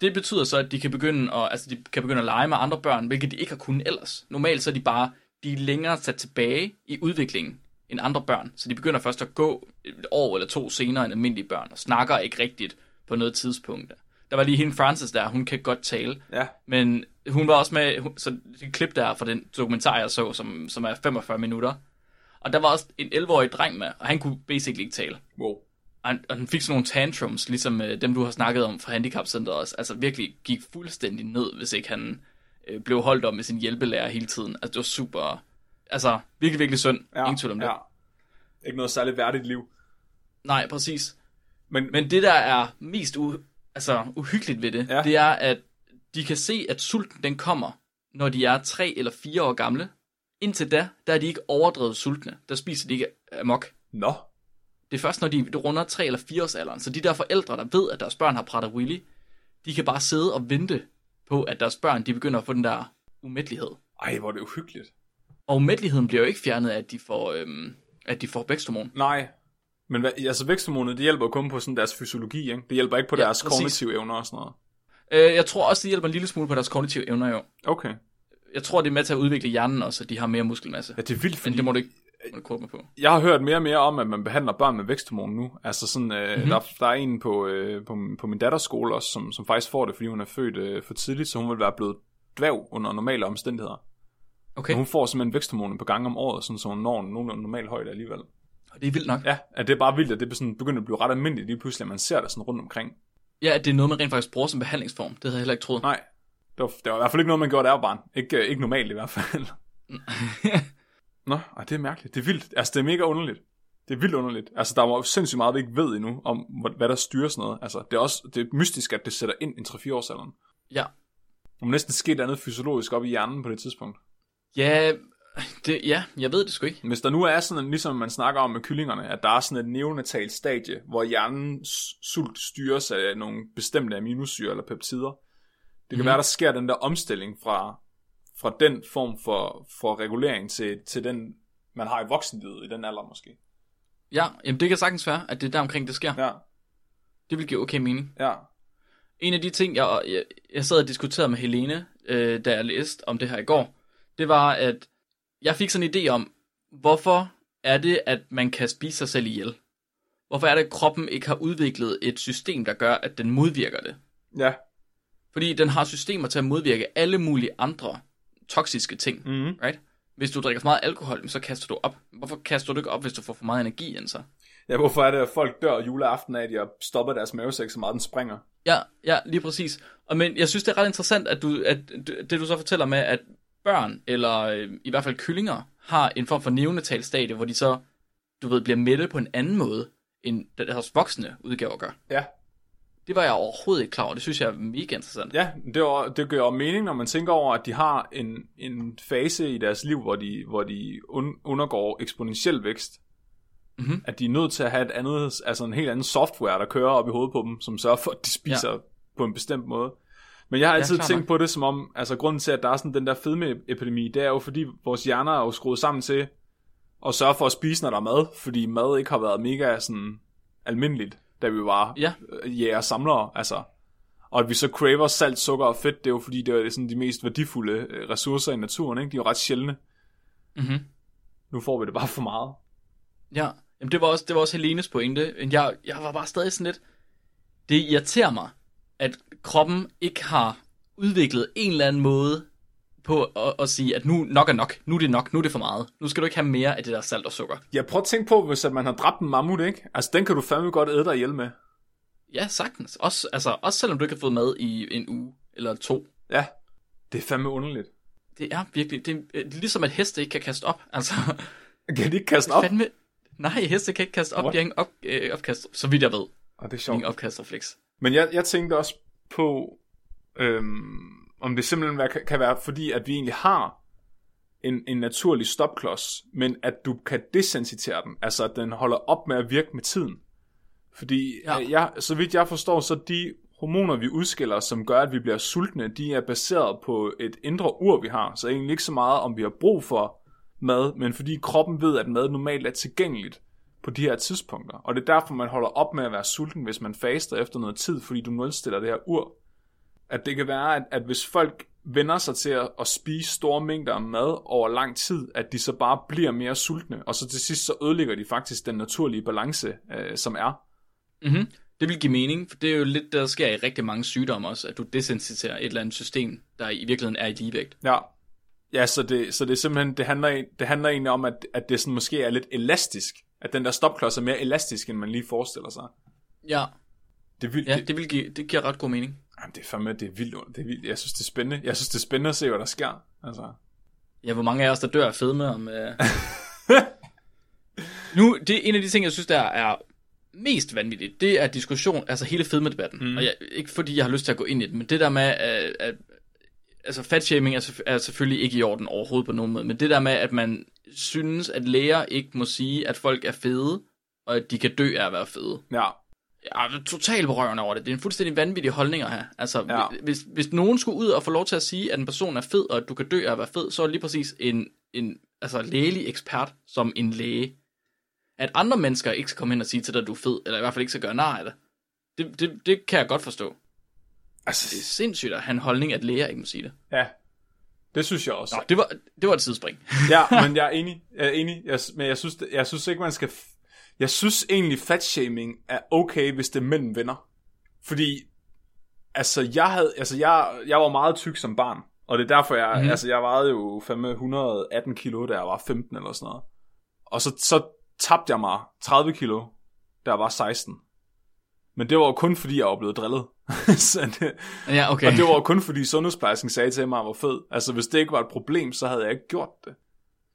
det betyder så, at de kan begynde at, altså de kan begynde at lege med andre børn, hvilket de ikke har kunnet ellers. Normalt så er de bare, de er længere sat tilbage i udviklingen end andre børn. Så de begynder først at gå et år eller to senere end almindelige børn, og snakker ikke rigtigt på noget tidspunkt. Der var lige hende Frances der, hun kan godt tale, Ja. men hun var også med, så det klip der fra den dokumentar, jeg så, som, som er 45 minutter. Og der var også en 11-årig dreng med, og han kunne basically ikke tale. Wow. Og han, og han fik sådan nogle tantrums, ligesom øh, dem, du har snakket om fra Handicapcenteret også. Altså virkelig gik fuldstændig ned, hvis ikke han øh, blev holdt op med sin hjælpelærer hele tiden. Altså det var super... Altså virkelig, virkelig synd. Ja, Ingen tvivl om det. Ja. Ikke noget særligt værdigt liv. Nej, præcis. Men, Men det, der er mest u, altså, uhyggeligt ved det, Ja. det er, at de kan se, at sulten den kommer, når de er 3 eller 4 år gamle. Indtil da, der er de ikke overdrevet sultne. Der spiser de ikke amok. nå. Det er først, når de runder 3 eller 4 års alderen. Så de der forældre, der ved, at deres børn har Prater Willy, de kan bare sidde og vente på, at deres børn de begynder at få den der umættelighed. Ej, hvor er det uhyggeligt. Og umætteligheden bliver jo ikke fjernet af, at de får, øhm, at de får væksthormon. Nej. Men hvad, altså væksthormonet, det hjælper jo kun på sådan deres fysiologi, ikke? Det hjælper ikke på Ja, deres præcis. kognitive evner og sådan noget. Øh, jeg tror også, det hjælper en lille smule på deres kognitive evner jo. Okay. Jeg tror, det er med til at udvikle hjernen også, at de har mere muskelmasse. Ja, det er vildt, Men fordi det må du ikke på. jeg har hørt mere og mere om, at man behandler børn med væksthormon nu. Altså sådan, øh, Mhm. mm-hmm. der, der er en på, øh, på, på min datters skole også, som, som faktisk får det, fordi hun er født øh, for tidligt, så hun vil være blevet dværg under normale omstændigheder. Okay, Og hun får simpelthen væksthormoner på gang om året, sådan, så hun når nogenlunde normal højde alligevel. Og det er vildt nok. Ja, at det er bare vildt, at det sådan begynder at blive ret almindeligt lige pludselig, at man ser det sådan rundt omkring. Ja, at det er noget, man rent faktisk bruger som behandlingsform. Det havde jeg heller ikke troet. Nej, det var, det var i hvert fald ikke noget, man gjorde, var barn. Ikke, øh, ikke normalt i hvert fald. [laughs] Nå, ej, det er mærkeligt. Det er vildt. Altså, det er mega underligt. Det er vildt underligt. Altså, der er jo sindssygt meget, vi ikke ved endnu, om hvad- der styrer sådan noget. Altså, det er også det er mystisk, at det sætter ind i 3-4 års alderen. Ja, Der må næsten ske et andet fysiologisk op i hjernen på det tidspunkt. ja, det, ja, jeg ved det sgu ikke. Hvis der nu er sådan, ligesom man snakker om med kyllingerne, at der er sådan et neonatalt stadie, hvor hjernens sult styres af nogle bestemte aminosyre eller peptider. Det kan Mhm. være, der sker den der omstilling fra, fra den form for, for regulering til, til den, man har i voksenlivet i den alder måske. Ja, jamen det kan sagtens være, at det er der omkring, det sker. Ja, Det vil give okay mening. ja. En af de ting, jeg, jeg, jeg sad og diskuterede med Helene, øh, da jeg læste om det her i går, det var, at jeg fik sådan en idé om, hvorfor er det, at man kan spise sig selv ihjel? Hvorfor er det, at kroppen ikke har udviklet et system, der gør, at den modvirker det? Ja. Fordi den har systemer til at modvirke alle mulige andre toksiske ting, Mm-hmm. right? Hvis du drikker for meget alkohol, så kaster du op. Hvorfor kaster du ikke op, hvis du får for meget energi ind sig? Ja, hvorfor er det, at folk dør juleaften af, at de har stoppet deres mavesæk så meget, den springer? Ja, ja, lige præcis. Og men jeg synes, det er ret interessant, at, du, at det du så fortæller med, at børn, eller øh, i hvert fald kyllinger, har en form for neonatal stadie, hvor de så, du ved, bliver mætte på en anden måde, end deres voksne udgaver gør. Ja. Det var jeg overhovedet ikke klar over. Det synes jeg er mega interessant. Ja, det, var, det gør mening, når man tænker over, at de har en, en fase i deres liv, hvor de, hvor de un, undergår eksponentiel vækst. Mhm. At de er nødt til at have et andet, altså en helt anden software, der kører op i hovedet på dem, som sørger for, at de spiser ja. på en bestemt måde. Men jeg har altid klart tænkt nok. på det som om, altså grunden til, at der er sådan den der fedmeepidemi, det er jo fordi, vores hjerner er jo skruet sammen til at sørge for at spise, når der er mad, fordi mad ikke har været mega sådan almindeligt, da vi var Ja. øh, jæger samlere, altså. Og at vi så craver salt, sukker og fedt, det er jo fordi, det er sådan de mest værdifulde øh, ressourcer i naturen, ikke? De er jo ret sjældne. Mm-hmm. Nu får vi det bare for meget. Ja, Jamen, det var også, det var også Helenes pointe. Men jeg, jeg var bare stadig sådan lidt... Det irriterer mig, at kroppen ikke har udviklet en eller anden måde på at, at sige, at nu nok er nok, nu er det nok, nu er det for meget. Nu skal du ikke have mere af det der salt og sukker. Jeg prøver at tænke på, hvis man har dræbt en mammut, ikke? Altså, den kan du fandme godt æde dig ihjel med. Ja, sagtens. Også, altså, også selvom du ikke har fået mad i en uge eller to. Ja, det er fandme underligt. Det er virkelig, det er, det er ligesom at heste ikke kan kaste op. Altså, [laughs] Kan de ikke kaste op? fandme, nej, heste kan ikke kaste op, What? de har ingen op, øh, opkast, så vidt jeg ved. Og det er sjovt. Ingen opkastrefleks. Men jeg, jeg tænkte også på, øhm, om det simpelthen kan, være, fordi at vi egentlig har en, en naturlig stopklods, men at du kan desensitere den, altså at den holder op med at virke med tiden. Fordi, Ja. ja. jeg, så vidt jeg forstår, så de hormoner, vi udskiller, som gør, at vi bliver sultne, de er baseret på et indre ur, vi har. Så egentlig ikke så meget, om vi har brug for mad, men fordi kroppen ved, at mad normalt er tilgængeligt på de her tidspunkter. Og det er derfor, man holder op med at være sulten, hvis man faster efter noget tid, fordi du nulstiller det her ur. At det kan være, at, at hvis folk vender sig til at, at spise store mængder af mad over lang tid, at de så bare bliver mere sultne, og så til sidst så ødelægger de faktisk den naturlige balance, øh, som er. Mm-hmm. Det vil give mening, for det er jo lidt, der sker i rigtig mange sygdomme også, at du desensitiserer et eller andet system, der i virkeligheden er i ligevægt. Ja. Ja, så det, så det er simpelthen, det handler, det handler egentlig om, at, at det sådan måske er lidt elastisk. At den der stopklods er mere elastisk, end man lige forestiller sig. Ja, Det vildt. ja det, det, vil give, det giver ret god mening. jamen, det er fandme, det er vildt. Det er vildt. Jeg synes, det er spændende. Jeg synes, det er spændende at se, hvad der sker. Altså. Ja, hvor mange af os, der dør af fedme om... Øh... [laughs] nu, det er en af de ting, jeg synes, der er mest vanvittigt, det er diskussion, altså hele fedmedebatten. Mm. Og jeg, ikke fordi jeg har lyst til at gå ind i det, men det der med, at, at altså fatshaming er, er selvfølgelig ikke i orden overhovedet på nogen måde, men det der med, at man synes, at læger ikke må sige, at folk er fede, og at de kan dø af at være fede. Ja. Jeg er totalt berørende over det. Det er en fuldstændig vanvittig holdning at have. Altså, Ja. hvis, hvis nogen skulle ud og få lov til at sige, at en person er fed, og at du kan dø af at være fed, så er det lige præcis en, en altså, lægelig ekspert som en læge. At andre mennesker ikke skal komme hen og sige til dig, at du er fed, eller i hvert fald ikke skal gøre nar af det, det, det, det kan jeg godt forstå. Det er Altså, sindssygt at have en holdning, at læger ikke må sige det. ja. Det synes jeg også. Nå, det var, det var et sidespring. Ja, [laughs] men jeg er enig. Jeg er enig. Jeg, men jeg synes, jeg synes ikke, man skal... Jeg synes egentlig, fatshaming er okay, hvis det er mellem venner. Fordi, altså, jeg, havde, altså jeg, jeg var meget tyk som barn. Og det er derfor, jeg, mm-hmm. altså, jeg vejede jo fandme 118 kilo, da jeg var 15 eller sådan noget. Og så, så tabte jeg mig 30 kilo, da jeg var 16. Men det var jo kun, fordi jeg var blevet drillet. [laughs] så det, Ja, okay. og det var kun fordi sundhedsplejersken sagde til mig, at jeg var fed. Altså hvis det ikke var et problem, så havde jeg ikke gjort det.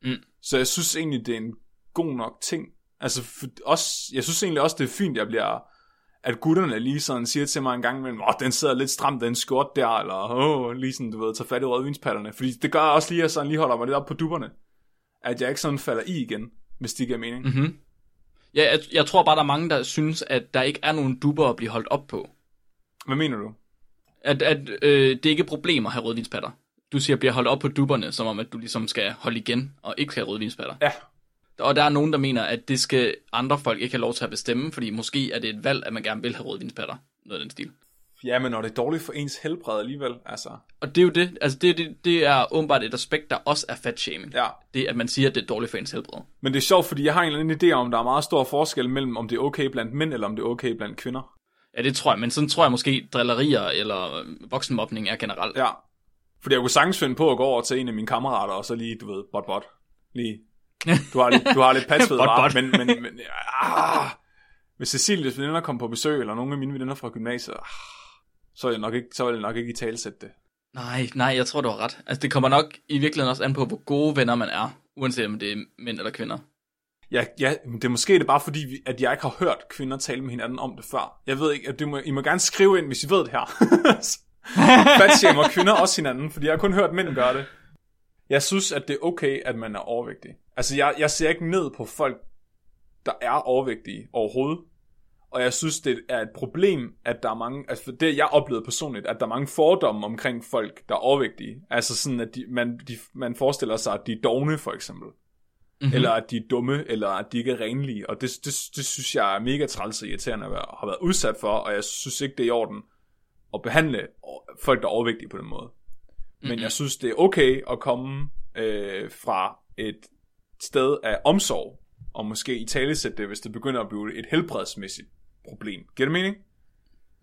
Mm. Så jeg synes egentlig, det er en god nok ting. Altså for, også, jeg synes egentlig også, det er fint, jeg bliver, at gutterne lige sådan siger til mig en gang imellem, åh, den sidder lidt stramt, den skjort der, eller åh, lige sådan, du ved, tager fat i rødvinspatterne. Fordi det gør også lige, at jeg sådan lige holder mig lidt op på dupperne. At jeg ikke sådan falder i igen, hvis det giver mening. Mm. Mm-hmm. Ja, jeg, jeg tror bare, der er mange, der synes, at der ikke er nogen dubber at blive holdt op på. Hvad mener du? At, at øh, det er ikke et problem at have rødvinspatter. Du siger, bliver holdt op på dubberne, som om, at du ligesom skal holde igen og ikke skal have rødvinspatter. Ja, Og der er nogen, der mener, at det skal andre folk ikke have lov til at bestemme, fordi måske er det et valg, at man gerne vil have rødvinspatter. Noget af den stil. ja men når det er dårligt for ens helbred alligevel, altså. Og det er jo det, altså det, det, det er åbenbart et aspekt, der også er fat shaming. Ja, Det, at man siger, at det er dårligt for ens helbred. Men det er sjovt, fordi jeg har en eller anden idé om, der er meget stor forskel mellem, om det er okay blandt mænd, eller om det er okay blandt kvinder. Ja, det tror jeg, men sådan tror jeg måske, drillerier eller voksenmobning er generelt. Ja. Fordi jeg kunne sagtens finde på at gå over til en af mine kammerater, og så lige, du ved, bot bot. Lige. Du har lidt, du har lidt patsved, Bot, bot. men, men, men ah, hvis Cecilies veninder kom på besøg, eller nogle af mine veninder fra gymnasiet, ah, så, er jeg nok ikke, så vil jeg nok ikke i talsætte det. Nej, nej, jeg tror, du har ret. Altså, det kommer nok i virkeligheden også an på, hvor gode venner man er, uanset om det er mænd eller kvinder. Ja, ja, men det er måske det bare fordi, at jeg ikke har hørt kvinder tale med hinanden om det før. Jeg ved ikke, at det må, I må gerne skrive ind, hvis I ved det her. [laughs] Fatshamer kvinder også hinanden, fordi jeg har kun hørt mænd gøre det. Jeg synes, at det er okay, at man er overvægtig. Altså, jeg, jeg ser ikke ned på folk, der er overvægtige overhovedet. Og jeg synes, det er et problem, at der er mange, altså det jeg oplevede personligt, at der er mange fordomme omkring folk, der er overvægtige. Altså sådan, at de, man, de, man forestiller sig, at de er dogne, for eksempel. Mm-hmm. Eller at de er dumme, eller at de ikke er renlige. Og det, det, det synes jeg er mega træls og irriterende at være, har været udsat for, og jeg synes ikke, det er i orden at behandle folk, der er overvægtige på den måde. Men Mhm. jeg synes, det er okay at komme øh, fra et sted af omsorg, og måske i talesætte det, hvis det begynder at blive et helbredsmæssigt problem. Giver det mening?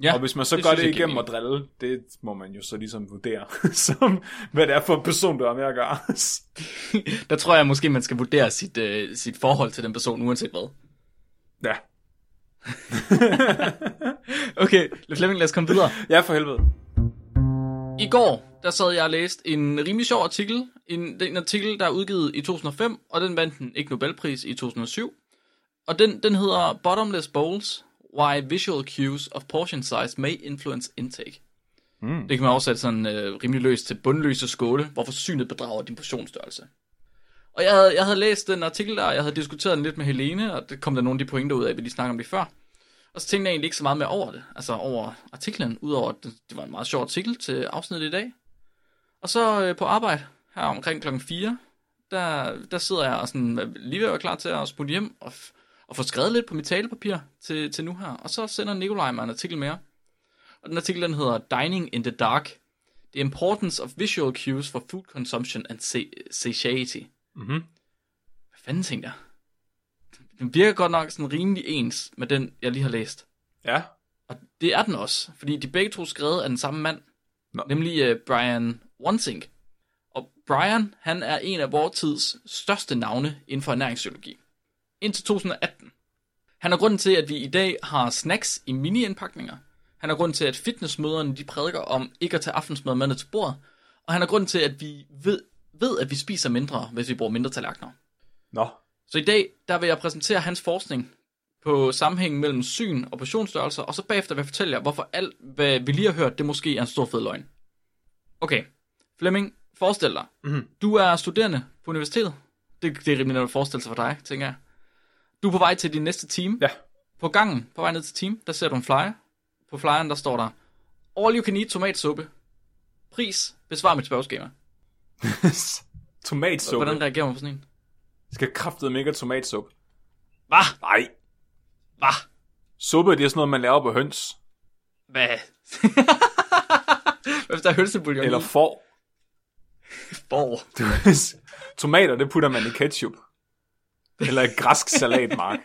Ja, Og hvis man så det gør det igennem at drille, det må man jo så ligesom vurdere, [laughs] som hvad det er for en person, du har med at gøre. [laughs] Der tror jeg måske, man skal vurdere sit, øh, sit forhold til den person, uanset hvad. ja. [laughs] Okay, Flemming, lad os komme videre. ja, for helvede. I går, der sad jeg og læste en rimelig sjov artikel. En, en artikel, der er udgivet i 2005, og den vandt den ikke Nobelpris i 2007. Og den, den hedder Bottomless Bowls, Why Visual Cues of Portion Size May Influence Intake. Mm. Det kan man oversætte sådan øh, rimelig løst til bundløse skåle, hvor forsynet bedrager din portionsstørrelse. Og jeg havde, jeg havde læst den artikel der, og jeg havde diskuteret den lidt med Helene, og det kom der nogle af de pointer ud af, vi lige snakkede om det før. Og så tænkte jeg egentlig ikke så meget mere over det, altså over artiklen, udover at det, det var en meget sjov artikel til afsnittet i dag. Og så øh, på arbejde, her omkring klokken 4, der, der sidder jeg og sådan, lige ved at være klar til at smutte hjem og, f- og få skrevet lidt på mit talepapir til, til nu her. Og så sender Nikolaj mig en artikel mere. Og den artikel den hedder Dining in the Dark. The Importance of Visual Cues for Food Consumption and sa- Satiety. Mhm. Hvad fanden tænkte jeg? Den virker godt nok sådan rimelig ens med den, jeg lige har læst. Ja. Og det er den også, fordi de begge to skrevet af den samme mand, Nå. nemlig uh, Brian Wansink. Og Brian, han er en af vores tids største navne inden for ernæringspsykologi. Indtil 2018. Han er grunden til, at vi i dag har snacks i mini-indpakninger. Han er grunden til, at fitnessmøderne de prædiker om ikke at tage aftensmad med til bordet. Og han er grunden til, at vi ved, ved, at vi spiser mindre, hvis vi bruger mindre tallerkener. Nå. Så i dag, der vil jeg præsentere hans forskning på sammenhængen mellem syn og portionsstørrelser, og så bagefter vil jeg fortælle jer, hvorfor alt, hvad vi lige har hørt, det måske er en stor fed løgn. Okay, Flemming, forestil dig, Mhm. du er studerende på universitetet. Det, det er rimelig nemt at forestille sig for dig, tænker jeg. Du er på vej til din næste team. Ja. På gangen, på vej ned til team, der ser du en flyer. På flyeren, der står der, All you can eat tomatsuppe. Pris, besvar mit spørgeskema. [laughs] Tomatsuppe. Hvordan reagerer man på sådan en? Skal kraftet mega tomatsuppe. Hvad? Nej. Hvad? Suppe, det er sådan noget, man laver på høns. Hvad? [laughs] Hvad hvis der er hønsebouillon Eller får. Borg. Tomater, det putter man i ketchup. Eller græsk salatmark.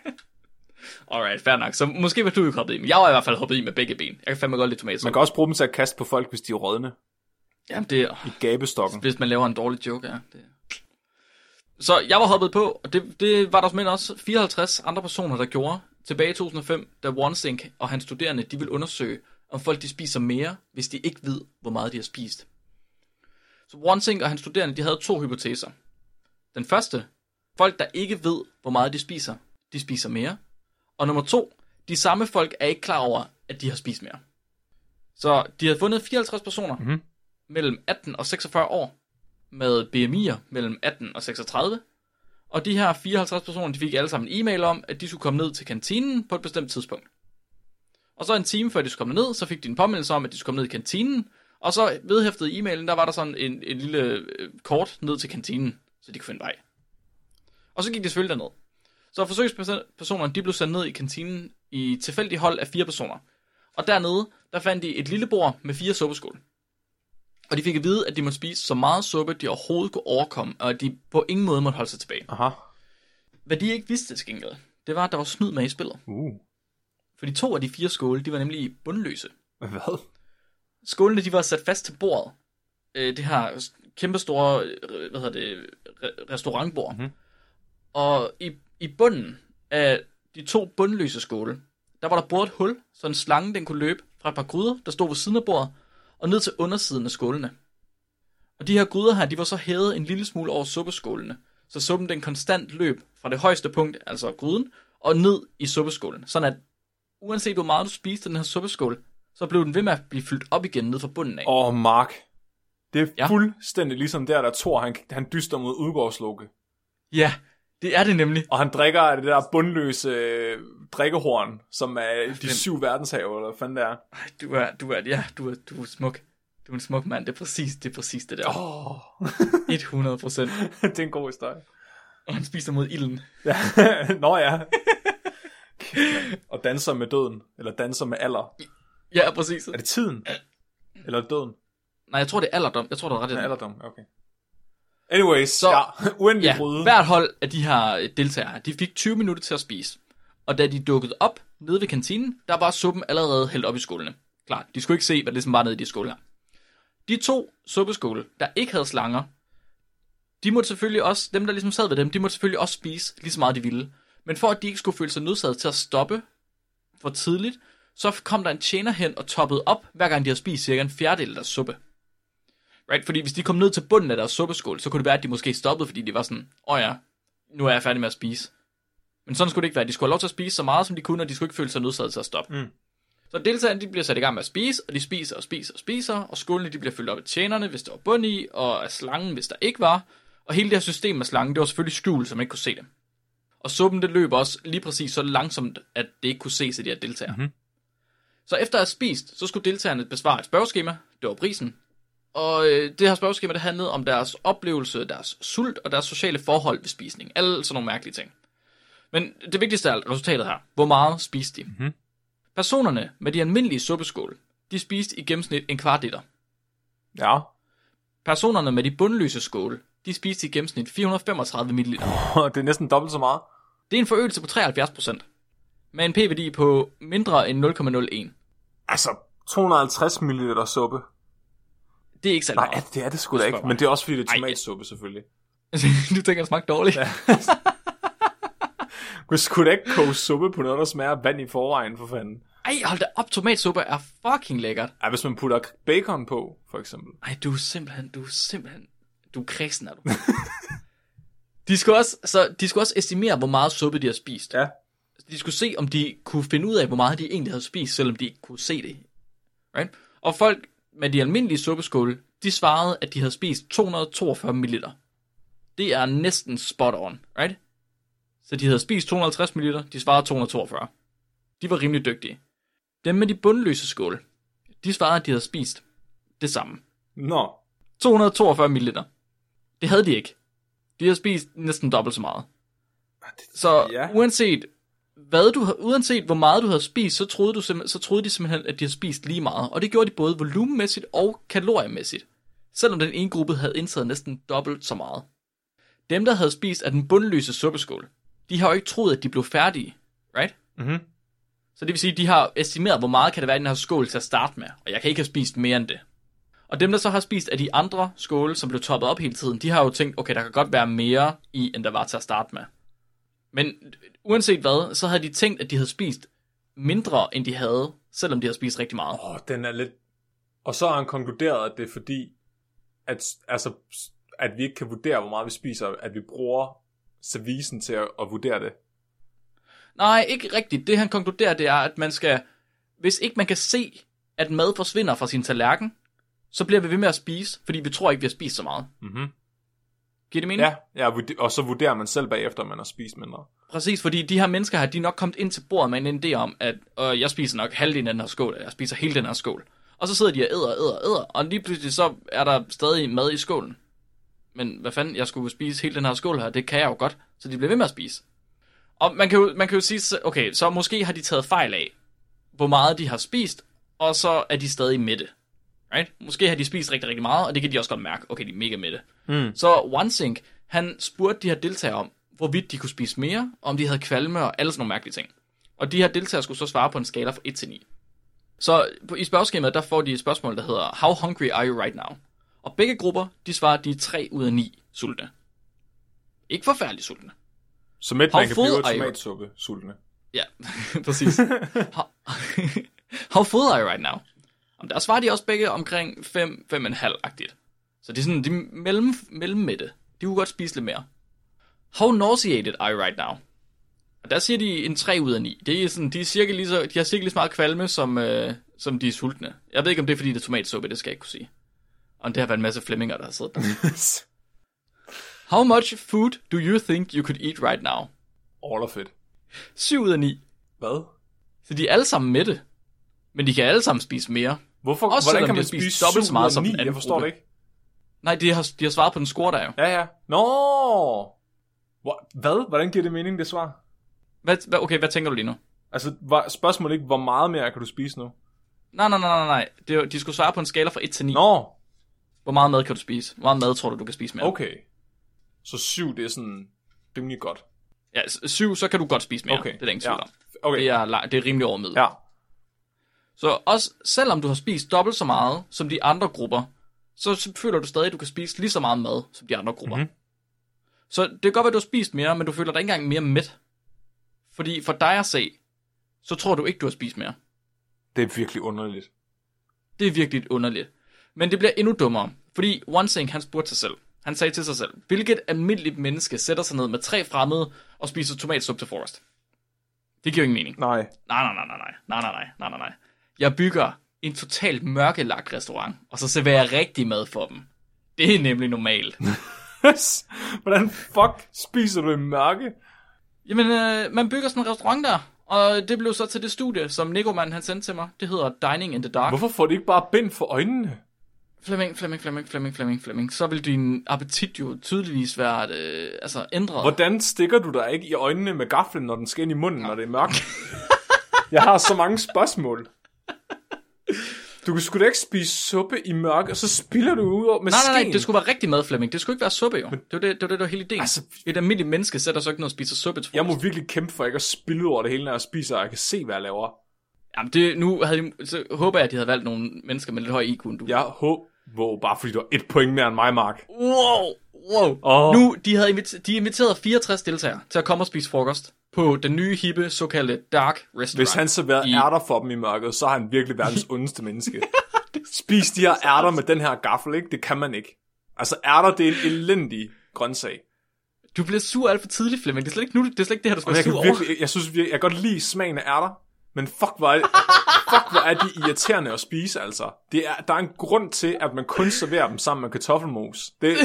[laughs] Alright, fair nok. Så måske var du ikke hoppet i, men jeg var i hvert fald hoppet i med begge ben. Jeg kan fandme godt lide tomater. Man kan også bruge dem til at kaste på folk, hvis de er rådne. Jamen, det er, I gabestokken. hvis man laver en dårlig joke, ja. Det. Så jeg var hoppet på, og det, det var der men også 54 andre personer, der gjorde tilbage i 2005, da OneSync og hans studerende, de ville undersøge, om folk de spiser mere, hvis de ikke ved, hvor meget de har spist. Så OneSync og hans studerende, de havde to hypoteser. Den første, folk der ikke ved, hvor meget de spiser, de spiser mere. Og nummer to, de samme folk er ikke klar over, at de har spist mere. Så de havde fundet 54 personer Mhm. mellem 18 og 46 år, med BMI'er mellem 18 og 36. Og de her 54 personer, de fik alle sammen en e-mail om, at de skulle komme ned til kantinen på et bestemt tidspunkt. Og så en time før de skulle komme ned, så fik de en påmindelse om, at de skulle komme ned i kantinen. Og så vedhæftet i e-mailen, der var der sådan en, en lille øh, kort ned til kantinen, så de kunne finde vej. Og så gik de selvfølgelig derned. Så forsøgspersonerne, de blev sendt ned i kantinen i tilfældig hold af fire personer. Og dernede, der fandt de et lille bord med fire suppeskål. Og de fik at vide, at de måtte spise så meget suppe, de overhovedet kunne overkomme, og at de på ingen måde måtte holde sig tilbage. Aha. Hvad de ikke vidste til gengæld, det var, at der var snyd med i spillet. Uh. For de to af de fire skåle, de var nemlig bundløse. Hvad? Skålene, de var sat fast til bordet. Øh, det her kæmpe store, øh, hvad hedder det, re- restaurantbord. Mhm. Mm-hmm. Og i, i bunden af de to bundløse skåle, der var der boret et hul, så en slange den kunne løbe fra et par gryder, der stod ved siden af bordet, og ned til undersiden af skålene. Og de her gryder her, de var så hævet en lille smule over suppeskålene, så suppen den konstant løb fra det højeste punkt, altså gryden, og ned i suppeskålen. Sådan at uanset hvor meget du spiste den her suppeskål, så blev den ved med at blive fyldt op igen ned fra bunden af. Åh, oh, Mark. Det er Ja. fuldstændig ligesom der, der Thor, han, han dyster mod udgårdslukke. Ja, det er det nemlig. Og han drikker af det der bundløse øh, drikkehorn, som er de syv verdenshave, eller hvad fanden det er. Ej, du er, du er, ja, du er, du er smuk. Du er en smuk mand. Det er præcis det, er præcis det der. Oh, 100 procent. [laughs] det er en god historie. Og han spiser mod ilden. Ja. [laughs] Nå ja. og danser med døden, eller danser med alder. Ja, præcis. Er det tiden? Eller døden? Nej, jeg tror, det er alderdom. Jeg tror, du er ret Ja, det. alderdom, okay. Anyways, Så- ja, [laughs] uendelig Ja, gryde. hvert hold af de her øh, deltagere, de fik 20 minutter til at spise. Og da de dukkede op nede ved kantinen, der var suppen allerede hældt op i skålene. Klart, de skulle ikke se, hvad det ligesom var nede i de skåle her. De to suppeskåle, der ikke havde slanger, de måtte selvfølgelig også, dem der ligesom sad ved dem, de måtte selvfølgelig også spise lige så meget de ville. Men for at de ikke skulle føle sig nødsaget til at stoppe for tidligt, så kom der en tjener hen og toppede op, hver gang de havde spist cirka en fjerdedel af deres suppe. Right? Fordi hvis de kom ned til bunden af deres suppeskål, så kunne det være, at de måske stoppede, fordi de var sådan, åh oh ja, nu er jeg færdig med at spise. Men sådan skulle det ikke være. De skulle have lov til at spise så meget, som de kunne, og de skulle ikke føle sig nødsaget til at stoppe. Mm. Så deltagerne de bliver sat i gang med at spise, og de spiser og spiser og spiser, og skålene de bliver fyldt op af tjenerne, hvis der var bund i, og af slangen, hvis der ikke var. Og hele det her system med slangen, det var selvfølgelig skjult, så man ikke kunne se det. Og suppen, det løb også lige præcis så langsomt, at det ikke kunne ses af de her deltagere. Mhm. Så efter at have spist, så skulle deltagerne besvare et spørgeskema. Det var prisen. Og øh, det her spørgeskema, det handlede om deres oplevelse, deres sult og deres sociale forhold ved spisning. Alle sådan nogle mærkelige ting. Men det vigtigste er resultatet her. Hvor meget spiste de? Mhm. Personerne med de almindelige suppeskål, de spiste i gennemsnit en kvart liter. Ja. Personerne med de bundløse skåle, de spiste i gennemsnit 435 ml. [laughs] det er næsten dobbelt så meget. Det er en forøgelse på 73%. Med en p-værdi på mindre end 0,01. Altså, 250 ml suppe. Det er ikke særlig Nej, meget. det er det sgu da ikke. Men det er også fordi, det er Ej. tomatsuppe, selvfølgelig. [laughs] du tænker, det smagte dårligt. Ja. [laughs] Du skulle da ikke koge suppe på noget, der smager vand i forvejen, for fanden. Ej, hold da op, tomatsuppe er fucking lækkert. Ja, hvis man putter bacon på, for eksempel. Ej, du er simpelthen, du er simpelthen, du er kristen, er du. de, skulle også, så, de skulle også estimere, hvor meget suppe de har spist. Ja. De skulle se, om de kunne finde ud af, hvor meget de egentlig havde spist, selvom de ikke kunne se det. Right? Og folk med de almindelige suppeskåle, de svarede, at de havde spist 242 ml. Det er næsten spot on, right? Så de havde spist 250 ml, de svarede 242. De var rimelig dygtige. Dem med de bundløse skåle, de svarede, at de havde spist det samme. Nå. 242 ml. Det havde de ikke. De havde spist næsten dobbelt så meget. Så Ja. ja. uanset hvad du, har- uanset hvor meget du havde spist, så troede, du så troede de simpelthen, at de havde spist lige meget. Og det gjorde de både volumenmæssigt og kaloriemæssigt. Selvom den ene gruppe havde indtaget næsten dobbelt så meget. Dem, der havde spist af den bundløse suppeskål, de har jo ikke troet, at de blev færdige. Right? Mhm. Så det vil sige, at de har estimeret, hvor meget kan det være i den her skål til at starte med. Og jeg kan ikke have spist mere end det. Og dem, der så har spist af de andre skåle, som blev toppet op hele tiden, de har jo tænkt, okay, der kan godt være mere i, end der var til at starte med. Men uanset hvad, så havde de tænkt, at de havde spist mindre, end de havde, selvom de havde spist rigtig meget. Åh, den er lidt... Og så har han konkluderet, at det er fordi, at, altså, at vi ikke kan vurdere, hvor meget vi spiser, at vi bruger servicen til at, at vurdere det. Nej, ikke rigtigt. Det han konkluderer, det er, at man skal, hvis ikke man kan se, at mad forsvinder fra sin tallerken, så bliver vi ved med at spise, fordi vi tror ikke, vi har spist så meget. Mhm. Giver det mening? Ja, ja, og så vurderer man selv bagefter, om man har spist mindre. Præcis, fordi de her mennesker her, de er nok kommet ind til bordet med en idé om, at øh, jeg spiser nok halvdelen af den her skål, eller jeg spiser hele den her skål. Og så sidder de og æder, æder, æder, og lige pludselig så er der stadig mad i skålen. Men hvad fanden, jeg skulle spise hele den her skål her, det kan jeg jo godt, så de bliver ved med at spise. Og man kan jo, man kan jo sige, okay, så måske har de taget fejl af, hvor meget de har spist, og så er de stadig mætte. Right? Måske har de spist rigtig, rigtig meget, og det kan de også godt mærke. Okay, de er mega mætte. Mm. Så OneSync, han spurgte de her deltagere om, hvorvidt de kunne spise mere, om de havde kvalme og alle sådan nogle mærkelige ting. Og de her deltagere skulle så svare på en skala fra 1 til 9. Så i spørgeskemaet, der får de et spørgsmål, der hedder, How hungry are you right now? Og begge grupper, de svarer, de er 3 ud af 9 sultne. Ikke forfærdeligt sultne. Så midt How man kan blive tomatsuppe sultne. Ja, præcis. [laughs] How, [laughs] how full are you right now? Og der svarer de også begge omkring 5, 5,5-agtigt. Så de er sådan, de er mellem, mellemmætte. De kunne godt spise lidt mere. How nauseated are you right now? Og der siger de en 3 ud af 9. Det er sådan, de, er cirka lige så, de har cirka lige så meget kvalme, som, øh, som de er sultne. Jeg ved ikke, om det er, fordi det er tomatsuppe, det skal jeg ikke kunne sige. Og det har været en masse flemminger, der har siddet der. [laughs] How much food do you think you could eat right now? All of it. 7 ud af 9. Hvad? Så de er alle sammen mætte. Men de kan alle sammen spise mere. Hvorfor, Også hvordan kan man spise dobbelt så meget som den anden Jeg forstår gruppe. det ikke. Nej, de har, de har svaret på den score, der er jo. Ja, ja. Nå! Hvad? Hvordan giver det mening, det svar? Hvad, hvad, okay, hvad tænker du lige nu? Altså, var spørgsmålet ikke, hvor meget mere kan du spise nu? Nej, nej, nej, nej, nej. Det, er de skulle svare på en skala fra 1 til 9. Nå, Hvor meget mad kan du spise? Hvor meget mad tror du, du kan spise mere? okay. Så syv, det er sådan rimelig godt. Ja, 7, så kan du godt spise mere. Okay. Det er der ingen tvivl ja. om. Okay. Det er, det er rimelig over middel. Ja. Så også selvom du har spist dobbelt så meget som de andre grupper, så føler du stadig, at du kan spise lige så meget mad som de andre grupper. Mhm. Mm-hmm. Så det kan godt være, at du har spist mere, men du føler dig ikke engang mere mæt. Fordi for dig at se, så tror du ikke, du har spist mere. Det er virkelig underligt. Det er virkelig underligt. Men det bliver endnu dummere, fordi One han spurgte sig selv. Han sagde til sig selv, hvilket almindeligt menneske sætter sig ned med tre fremmede og spiser tomatsuppe til frokost? Det giver jo ingen mening. Nej, nej, nej, nej, nej, nej, nej, nej, nej, nej, nej. Jeg bygger en totalt mørkelagt restaurant, og så serverer jeg rigtig mad for dem. Det er nemlig normalt. Hvordan fuck spiser du i mørke? Jamen, øh, man bygger sådan en restaurant der, og det blev så til det studie, som Nicoman han sendte til mig. Det hedder Dining in the Dark. Hvorfor får de ikke bare bind for øjnene? Flemming, Flemming, Flemming, Flemming, Flemming, Flemming. Så vil din appetit jo tydeligvis være øh, altså ændret. Hvordan stikker du dig ikke i øjnene med gaflen, når den skal ind i munden, når det er mørkt? Jeg har så mange spørgsmål. Du kan sgu da ikke spise suppe i mørke, og så spiller du ud over med Nej, nej, nej, skeen. det skulle være rigtig mad, Flemming. Det skulle ikke være suppe, jo. Det var det, det, var det der var hele ideen. Altså- Et almindeligt menneske sætter så ikke noget og spiser suppe til Jeg må frokost. virkelig kæmpe for ikke at spille ud over det hele, når jeg spiser, og jeg kan se, hvad jeg laver. Jamen, det, nu havde de, så håber jeg, at de havde valgt nogle mennesker med lidt høj IQ end du. Jeg håber, bare fordi du har et point mere end mig, Mark. Wow, wow. Åh. Nu, de havde inviteret, de inviterede 64 deltagere til at komme og spise frokost på den nye, hippe, såkaldte Dark Restaurant. Hvis han serverede I- ærter for dem i mørket, så er han virkelig verdens [laughs] ondeste menneske. [laughs] Spis de her ærter med den her gaffel, ikke? Det kan man ikke. Altså, ærter, det er en elendig grøntsag. Du bliver sur alt for tidligt, Flemming. Det er slet ikke, nu, det er slet ikke det her, du skal være jeg, sur over. jeg, jeg synes virkelig, jeg kan godt lide smagen af ærter, men fuck, hvor er, [laughs] fuck, hvor er de irriterende at spise, altså. Det er, der er en grund til, at man kun serverer dem sammen med kartoffelmos. Det,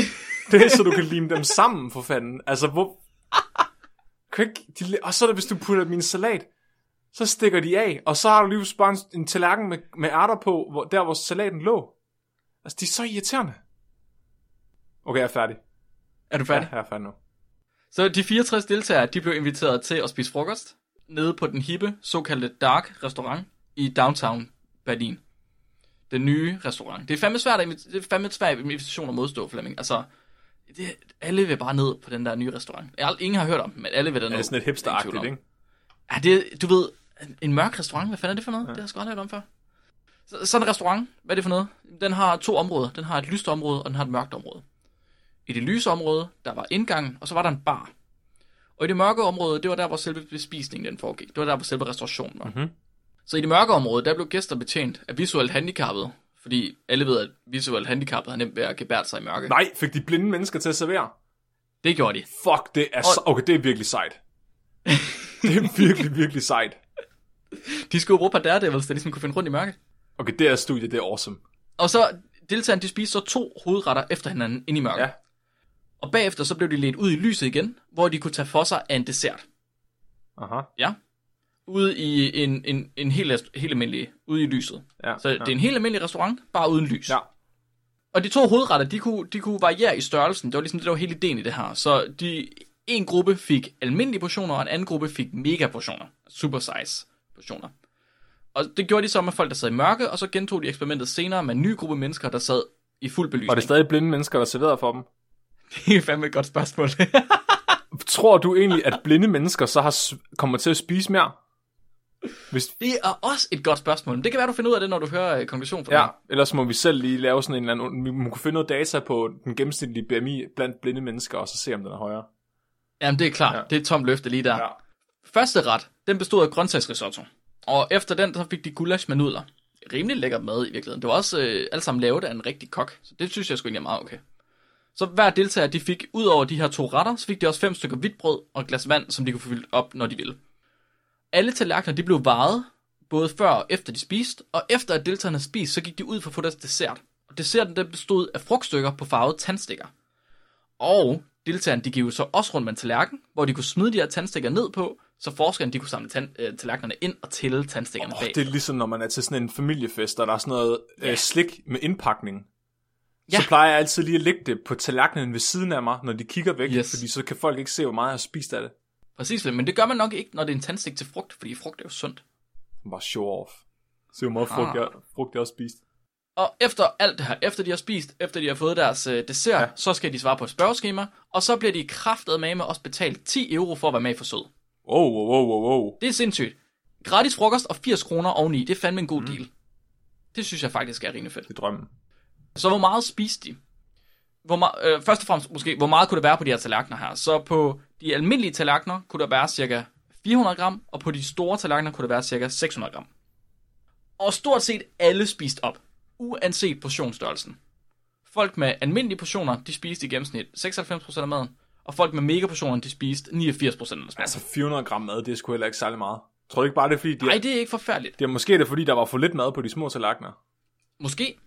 det er, så du kan lime dem sammen, for fanden. Altså, hvor... Kan ikke, de, og så er det, hvis du putter min salat, så stikker de af, og så har du lige bare en, en tallerken med, med ærter på, hvor, der hvor salaten lå. Altså, de er så irriterende. Okay, jeg er færdig. Er du Ja, færdig? jeg er færdig nu. Så de 64 deltagere, de blev inviteret til at spise frokost nede på den hippe, såkaldte Dark restaurant i downtown Berlin. Den nye restaurant. Det er fandme svært at, det er fandme svært invitation at modstå, Flemming. Altså, det, alle vil bare ned på den der nye restaurant. Ingen har hørt om, den, men alle vil derned. Det er sådan lidt hipsteragtigt, ikke? Ja, det, du ved, en, mørk restaurant, hvad fanden er det for noget? Ja. Det har jeg sgu aldrig hørt om før. Så, sådan en restaurant, hvad er det for noget? Den har to områder. Den har et lyst område, og den har et mørkt område. I det lyse område, der var indgangen, og så var der en bar. Og i det mørke område, det var der, hvor selve bespisningen den foregik. Det var der, hvor selve restaurationen var. Mhm. Så i det mørke område, der blev gæster betjent af visuelt handicappede, fordi alle ved, at visuelt handicappede har nemt ved at gebære sig i mørke. Nej, fik de blinde mennesker til at servere? Det gjorde de. Fuck, det er så... Okay, det er virkelig sejt. [laughs] det er virkelig, virkelig sejt. De skulle bruge par daredevils, der ligesom kunne finde rundt i mørket. Okay, det er studiet, det er awesome. Og så deltagerne, de spiste så to hovedretter efter hinanden ind i mørket. Ja. Og bagefter så blev de ledt ud i lyset igen, hvor de kunne tage for sig af en dessert. Aha. Ja. Ude i en, en, en helt, helt almindelig, ude i lyset. Ja, Så ja. det er en helt almindelig restaurant, bare uden lys. Ja. Og de to hovedretter, de kunne, de kunne variere i størrelsen. Det var ligesom det, der var hele ideen i det her. Så de, en gruppe fik almindelige portioner, og en anden gruppe fik mega portioner. Super size portioner. Og det gjorde de så med folk, der sad i mørke, og så gentog de eksperimentet senere med en ny gruppe mennesker, der sad i fuld belysning. Var det stadig blinde mennesker, der serverede for dem? [laughs] Det er fandme et godt spørgsmål. [laughs] Tror du egentlig, at blinde mennesker så har kommer til at spise mere? Hvis, det er også et godt spørgsmål. Men det kan være, du finder ud af det, når du hører øh, konklusionen fra ja, det. ellers må vi selv lige lave sådan en eller anden... Vi må kunne finde noget data på den gennemsnitlige BMI blandt blinde mennesker, og så se, om den er højere. Jamen, det er klart. Ja. Det er et tomt løfte lige der. Ja. Første ret, den bestod af grøntsagsrisotto. Og efter den, så fik de gulasch med nudler. Rimelig lækker mad i virkeligheden. Det var også øh, alt sammen lavet af en rigtig kok. Så det synes jeg sgu egentlig er meget okay. Så hver deltager, de fik ud over de her to retter, så fik de også fem stykker hvidt brød og et glas vand, som de kunne få fyldt op, når de ville. Alle tallerkener, de blev varet, både før og efter de spiste, og efter at deltagerne spiste, så gik de ud for at få deres dessert. Og desserten, den bestod af frugtstykker på farvede tandstikker. Og deltagerne, de gik jo så også rundt med en tallerken, hvor de kunne smide de her tandstikker ned på, så forskerne, de kunne samle tand, øh, tallerkenerne ind og tælle tandstikkerne Oh, bag. det er ligesom, når man er til sådan en familiefest, og der er sådan noget Ja. øh, slik med indpakning. Ja. Så plejer jeg altid lige at lægge det på tallerkenen ved siden af mig, når de kigger væk, Yes. fordi så kan folk ikke se, hvor meget jeg har spist af det. Præcis, men det gør man nok ikke, når det er en tandstik til frugt, fordi frugt er jo sundt. Bare show off. Se, hvor meget frugt, Ah. jeg, frugt jeg har spist. Og efter alt det her, efter de har spist, efter de har fået deres øh, dessert, Ja. ja. så skal de svare på et spørgeskema, og så bliver de kraftet med med også betalt 10 euro for at være med i forsøget. Wow, wow, wow, wow, wow. Det er sindssygt. gratis frokost og 80 kroner oveni, det er fandme en god mm. deal. Det synes jeg faktisk er rimelig fedt. Det er drømmen. Så hvor meget spiste de? Hvor meget, øh, først og fremmest måske, hvor meget kunne det være på de her tallerkener her? Så på de almindelige tallerkener kunne der være cirka 400 gram, og på de store tallerkener kunne det være cirka 600 gram. Og stort set alle spiste op, uanset portionsstørrelsen. Folk med almindelige portioner, de spiste i gennemsnit 96% af maden, og folk med megaportioner, de spiste 89% af maden. Altså 400 gram mad, det er sgu heller ikke særlig meget. Tror du ikke bare, det er fordi, de Nej, det er ikke forfærdeligt. det er måske det, er, fordi der var for lidt mad på de små tallerkener? Måske.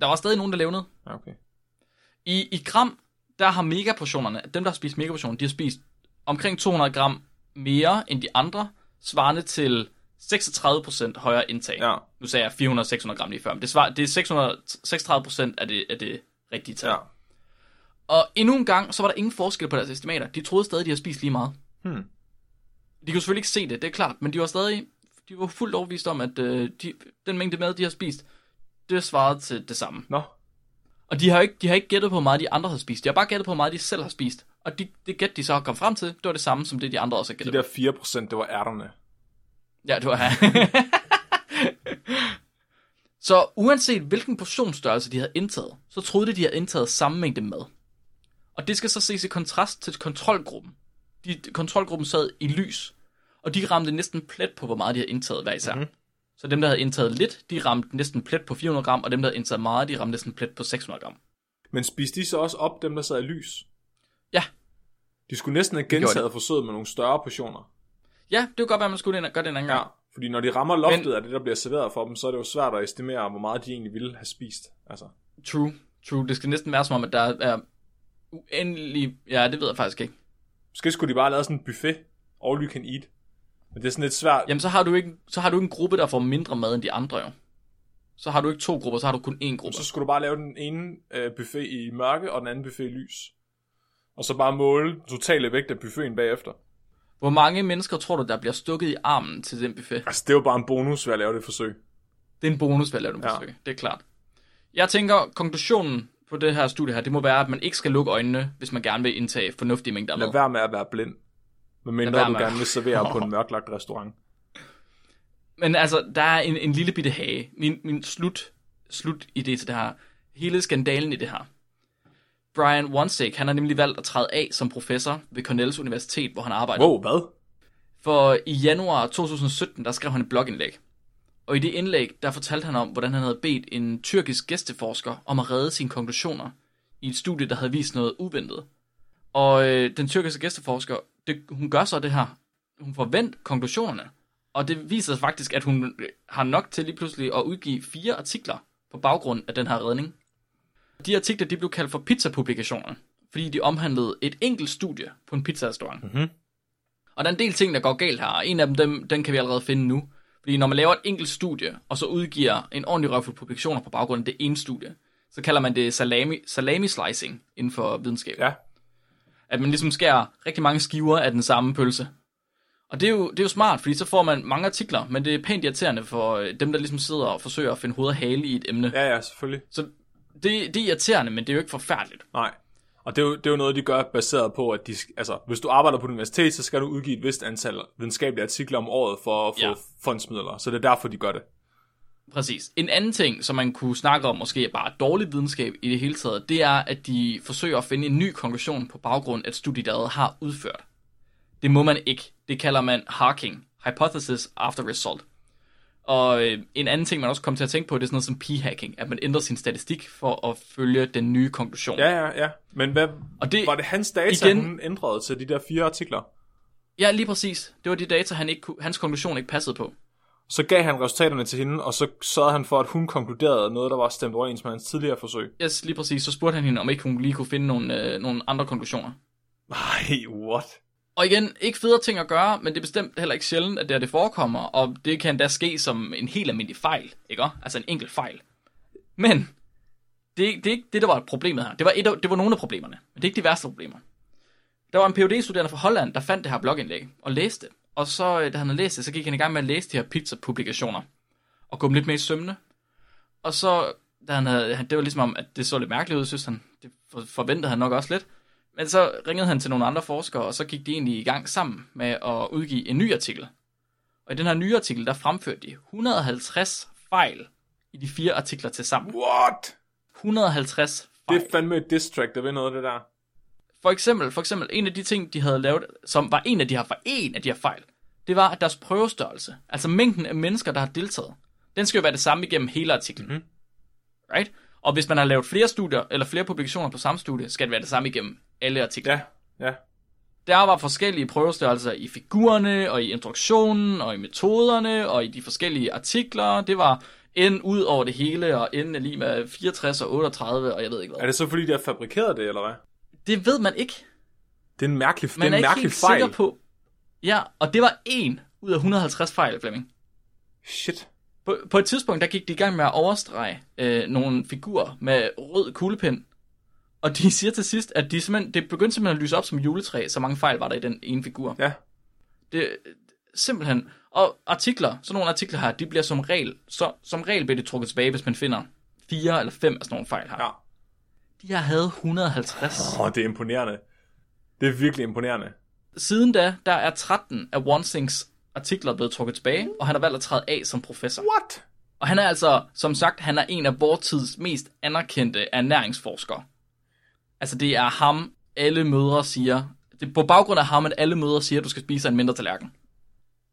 Der var stadig nogen, der levnede. Okay. I, I gram, der har megaportionerne, dem der har spist megaportioner, de har spist omkring 200 gram mere end de andre, svarende til 36% højere indtag. Ja. Nu sagde jeg 400-600 gram lige før, men det, svar, det er 636% af det, af det rigtige tal. Ja. Og endnu en gang, så var der ingen forskel på deres estimater. De troede stadig, de havde spist lige meget. Hmm. De kunne selvfølgelig ikke se det, det er klart, men de var stadig de var fuldt overbevist om, at øh, de, den mængde mad, de har spist, det svarede til det samme. Nå, Og de har ikke, de har ikke gættet på, hvor meget de andre har spist. De har bare gættet på, hvor meget de selv har spist. Og de, det gæt, de så har kommet frem til, det var det samme, som det de andre også har de der på. 4%, det var ærterne. Ja, du har. [laughs] [laughs] så uanset hvilken portionsstørrelse de havde indtaget, så troede de, de havde indtaget samme mængde mad. Og det skal så ses i kontrast til kontrolgruppen. De, kontrolgruppen sad i lys, og de ramte næsten plet på, hvor meget de havde indtaget hver især. Mhm. Mm-hmm. Så dem, der havde indtaget lidt, de ramte næsten plet på 400 gram, og dem, der havde indtaget meget, de ramte næsten plet på 600 gram. Men spiste de så også op, dem der sad i lys? Ja, De skulle næsten have gentaget forsøget med nogle større portioner. ja det kunne godt være, at man skulle ind og gøre det en anden Ja, gang. fordi når de rammer loftet Men- af det, der bliver serveret for dem, så er det jo svært at estimere, hvor meget de egentlig ville have spist. Altså, True, true. Det skal næsten være som om, at der er uendelig... Ja, det ved jeg faktisk ikke. måske skulle de bare lave sådan en buffet, all you can eat. Men det er sådan lidt svært. Jamen, så har du ikke, så har du ikke en gruppe, der får mindre mad end de andre, jo. Så har du ikke to grupper, så har du kun én gruppe. Så skulle du bare lave den ene øh, buffet i mørke, og den anden buffet i lys. Og så bare måle totale vægt af buffeten bagefter. Hvor mange mennesker tror du, der bliver stukket i armen til den buffet? Altså, det er jo bare en bonus ved at lave det forsøg. Det er en bonus ved at lave den Ja. forsøg. Det er klart. Jeg tænker, konklusionen på det her studie her, det må være, at man ikke skal lukke øjnene, hvis man gerne vil indtage fornuftige mængder Lad mad. være med at være blind. Men mindre være du med- gerne vil servere [laughs] på en mørklagt restaurant. Men altså, der er en, en lille bitte hage. Min, min slut, slut idé til det her. Hele skandalen i det her. Brian Wonstek, han har nemlig valgt at træde af som professor ved Cornells Universitet, hvor han arbejder. Wow, hvad? For i januar 2017, der skrev han et blogindlæg. Og i det indlæg, der fortalte han om, hvordan han havde bedt en tyrkisk gæsteforsker om at redde sine konklusioner i et studie, der havde vist noget uventet. Og øh, den tyrkiske gæsteforsker, det, hun gør så det her. Hun forvent konklusionerne. Og det viser sig faktisk, at hun har nok til lige pludselig at udgive fire artikler på baggrund af den her redning. De artikler, de blev kaldt for pizza-publikationer, fordi de omhandlede et enkelt studie på en pizzarestaurant. Mhm. Og der er en del ting, der går galt her, og en af dem, dem den kan vi allerede finde nu. Fordi når man laver et enkelt studie, og så udgiver en ordentlig røvfuld publikationer på baggrund af det ene studie, så kalder man det salami, salami slicing inden for videnskab. Ja. At man ligesom skærer rigtig mange skiver af den samme pølse. Og det er, jo, det er jo smart, fordi så får man mange artikler, men det er pænt irriterende for øh, dem, der ligesom sidder og forsøger at finde hoved og hale i et emne. Ja, ja, selvfølgelig. Så det, det er irriterende, men det er jo ikke forfærdeligt. Nej. Og det er, jo, det er jo noget, de gør baseret på, at de, altså, hvis du arbejder på et universitet, så skal du udgive et vist antal videnskabelige artikler om året for at få Ja. fondsmidler. Så det er derfor, de gør det. Præcis. En anden ting, som man kunne snakke om, måske er bare dårlig videnskab i det hele taget, det er, at de forsøger at finde en ny konklusion på baggrund af et studie, der allerede har udført. Det må man ikke. Det kalder man harking. Hypothesis after result. Og øh, en anden ting, man også kommer til at tænke på, det er sådan noget som p-hacking, at man ændrer sin statistik for at følge den nye konklusion. Ja, ja, ja. Men hvad, Og det- var det hans data, igen- hun ændrede til de der fire artikler? ja, lige præcis. Det var de data, han ikke, hans konklusion ikke passede på. Så gav han resultaterne til hende, og så sørgede han for, at hun konkluderede noget, der var stemt overens med hans tidligere forsøg. Yes, lige præcis. Så spurgte han hende, om ikke hun lige kunne finde nogle, øh, nogle andre konklusioner. Nej, what? Og igen, ikke federe ting at gøre, men det er bestemt heller ikke sjældent, at det, her, det forekommer, og det kan da ske som en helt almindelig fejl, ikke? Altså en enkelt fejl. Men det, det er ikke det, der var problemet her. Det var, et, af- det var nogle af problemerne, men det er ikke de værste problemer. Der var en phd studerende fra Holland, der fandt det her blogindlæg og læste det. Og så, øh, da han havde læst det, så gik han i gang med at læse de her pizza-publikationer. Og gå dem lidt mere i sømne. Og så, da han havde, det var ligesom om, at det så lidt mærkeligt ud, synes han. Det forventede han nok også lidt. Men så ringede han til nogle andre forskere, og så gik de egentlig i gang sammen med at udgive en ny artikel. Og i den her nye artikel, der fremførte de 150 fejl i de fire artikler til sammen. What? 150 Det fejl. er fandme et distract, der ved noget af det der. For eksempel, for eksempel, en af de ting, de havde lavet, som var en af de her, for en af de her fejl, det var, at deres prøvestørrelse, altså mængden af mennesker, der har deltaget, den skal jo være det samme igennem hele artiklen. Mhm. Right? Og hvis man har lavet flere studier, eller flere publikationer på samme studie, skal det være det samme igennem alle artikler. Ja, ja. Der var forskellige prøvestørrelser i figurerne, og i introduktionen, og i metoderne, og i de forskellige artikler. Det var n ud over det hele, og n er lige med 64 og 38, og jeg ved ikke Er hvad. det så fordi, de har fabrikeret det, eller hvad? Det ved man ikke. Det er en mærkelig, det Man er er en ikke mærkelig helt fejl. sikker på... Ja, og det var en ud af 150 fejl, Flemming. Shit. På, på et tidspunkt, der gik de i gang med at overstrege øh, nogle figurer med rød kuglepen. Og de [laughs] siger til sidst, at de simpelthen, det begyndte simpelthen at lyse op som juletræ, så mange fejl var der i den ene figur. Ja. Det, simpelthen. Og artikler, sådan nogle artikler her, de bliver som regel, så, som regel bliver det trukket tilbage, hvis man finder fire eller fem af sådan nogle fejl her. Ja. De her havde 150. Åh, det er imponerende. Det er virkelig imponerende. Siden da, der er 13 af Wansings artikler blevet trukket tilbage, og han har valgt at træde af som professor. What? Og han er altså, som sagt, han er en af vores tids mest anerkendte ernæringsforskere. Altså det er ham, alle mødre siger, det er på baggrund af ham, at alle mødre siger, at du skal spise en mindre tallerken.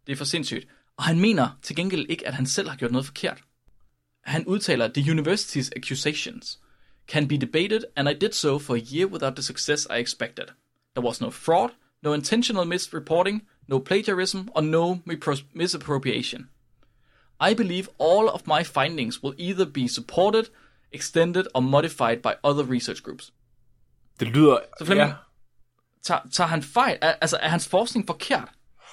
Det er for sindssygt. Og han mener til gengæld ikke, at han selv har gjort noget forkert. Han udtaler, The university's accusations can be debated, and I did so for a year without the success I expected. There was no fraud, no intentional misreporting, no plagiarism, or no misappropriation. I believe all of my findings will either be supported, extended, or modified by other research groups. Det lyder... Så Flemming, tager, tager han fejl? Er, altså, er hans forskning forkert?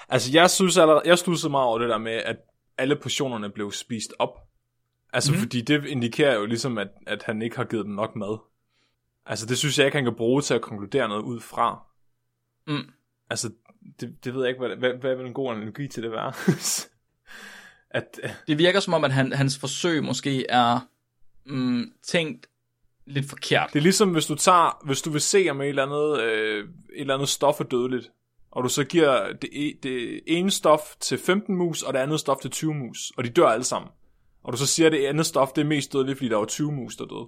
Altså, jeg synes allerede, jeg stussede meget over det der med, at alle portionerne blev spist op. Altså, mm. fordi det indikerer jo ligesom, at, at han ikke har givet dem nok mad. Altså, det synes jeg ikke, han kan bruge til at konkludere noget ud fra. Mm. Altså, det, det ved jeg ikke, hvad, hvad, hvad vil en god analogi til det være? [laughs] at, Det virker som om, at han, hans forsøg måske er mm, tænkt lidt forkert. det er ligesom, hvis du tager, hvis du vil se, om et eller andet, øh, et eller andet stof er dødeligt, og du så giver det, e- det ene stof til 15 mus, og det andet stof til 20 mus, og de dør alle sammen. Og du så siger, at det andet stof, det er mest dødeligt, fordi der var 20 mus, der døde.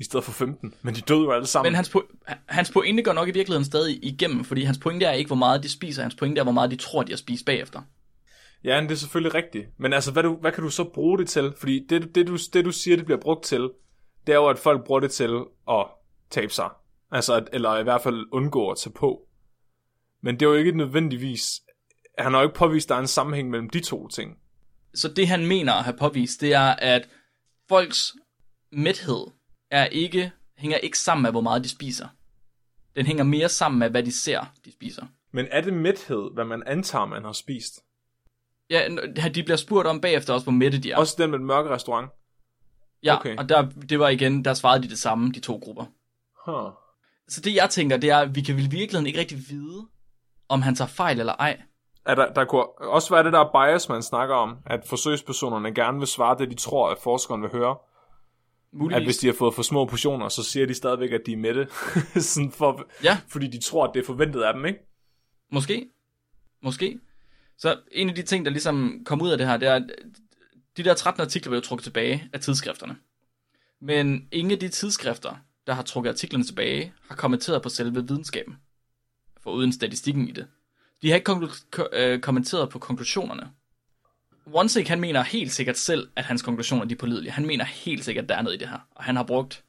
I stedet for 15. Men de døde jo alle sammen. Men hans, po- hans pointe går nok i virkeligheden stadig igennem, fordi hans pointe er ikke, hvor meget de spiser, hans pointe er, hvor meget de tror, de har spist bagefter. Ja, men det er selvfølgelig rigtigt. Men altså, hvad, du, hvad kan du så bruge det til? Fordi det, det, du, det, du siger, det bliver brugt til, det er jo, at folk bruger det til at tabe sig. Altså, at, eller i hvert fald undgå at tage på. Men det er jo ikke nødvendigvis... Han har jo ikke påvist, at der er en sammenhæng mellem de to ting. Så det han mener at have påvist, det er, at folks mæthed er ikke, hænger ikke sammen med, hvor meget de spiser. Den hænger mere sammen med, hvad de ser, de spiser. Men er det mæthed, hvad man antager, man har spist? Ja, de bliver spurgt om bagefter også, hvor mætte de er. Også den med den mørke restaurant? ja, okay. og der, det var igen, der svarede de det samme, de to grupper. Huh. Så det jeg tænker, det er, at vi kan vel i virkeligheden ikke rigtig vide, om han tager fejl eller ej. Er der, der kunne også være det der bias, man snakker om, at forsøgspersonerne gerne vil svare det, de tror, at forskeren vil høre. Muligvis. At hvis de har fået for små portioner, så siger de stadigvæk, at de er mætte. [laughs] Sådan for, Ja. Fordi de tror, at det er forventet af dem, ikke? Måske. Måske. Så en af de ting, der ligesom kom ud af det her, det er, at de der 13 artikler blev trukket tilbage af tidsskrifterne. Men ingen af de tidsskrifter, der har trukket artiklerne tilbage, har kommenteret på selve videnskaben. For uden statistikken i det. De har ikke øh, kommenteret på konklusionerne. Wansik, han mener helt sikkert selv, at hans konklusioner de er pålidelige. Han mener helt sikkert, at der er noget i det her. Og han har brugt,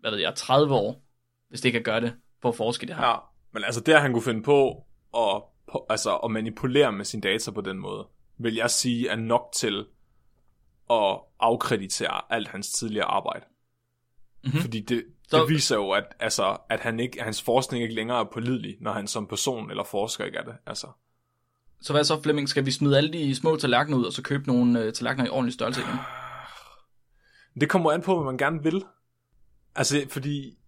hvad ved jeg, 30 år, hvis det kan gøre det, på at forske det her. Ja. Men altså, det han kunne finde på at, på, altså, at manipulere med sine data på den måde, vil jeg sige, er nok til at afkreditere alt hans tidligere arbejde. Mhm. Mm-hmm. Fordi det, Så- det viser jo, at, altså, at han ikke, hans forskning ikke længere er pålidelig, når han som person eller forsker ikke er det. Altså. Så hvad så, Flemming? Skal vi smide alle de små tallerkener ud, og så købe nogle øh, tallerkener i ordentlig størrelse igen? Ah, det kommer an på, hvad man gerne vil. Altså, fordi...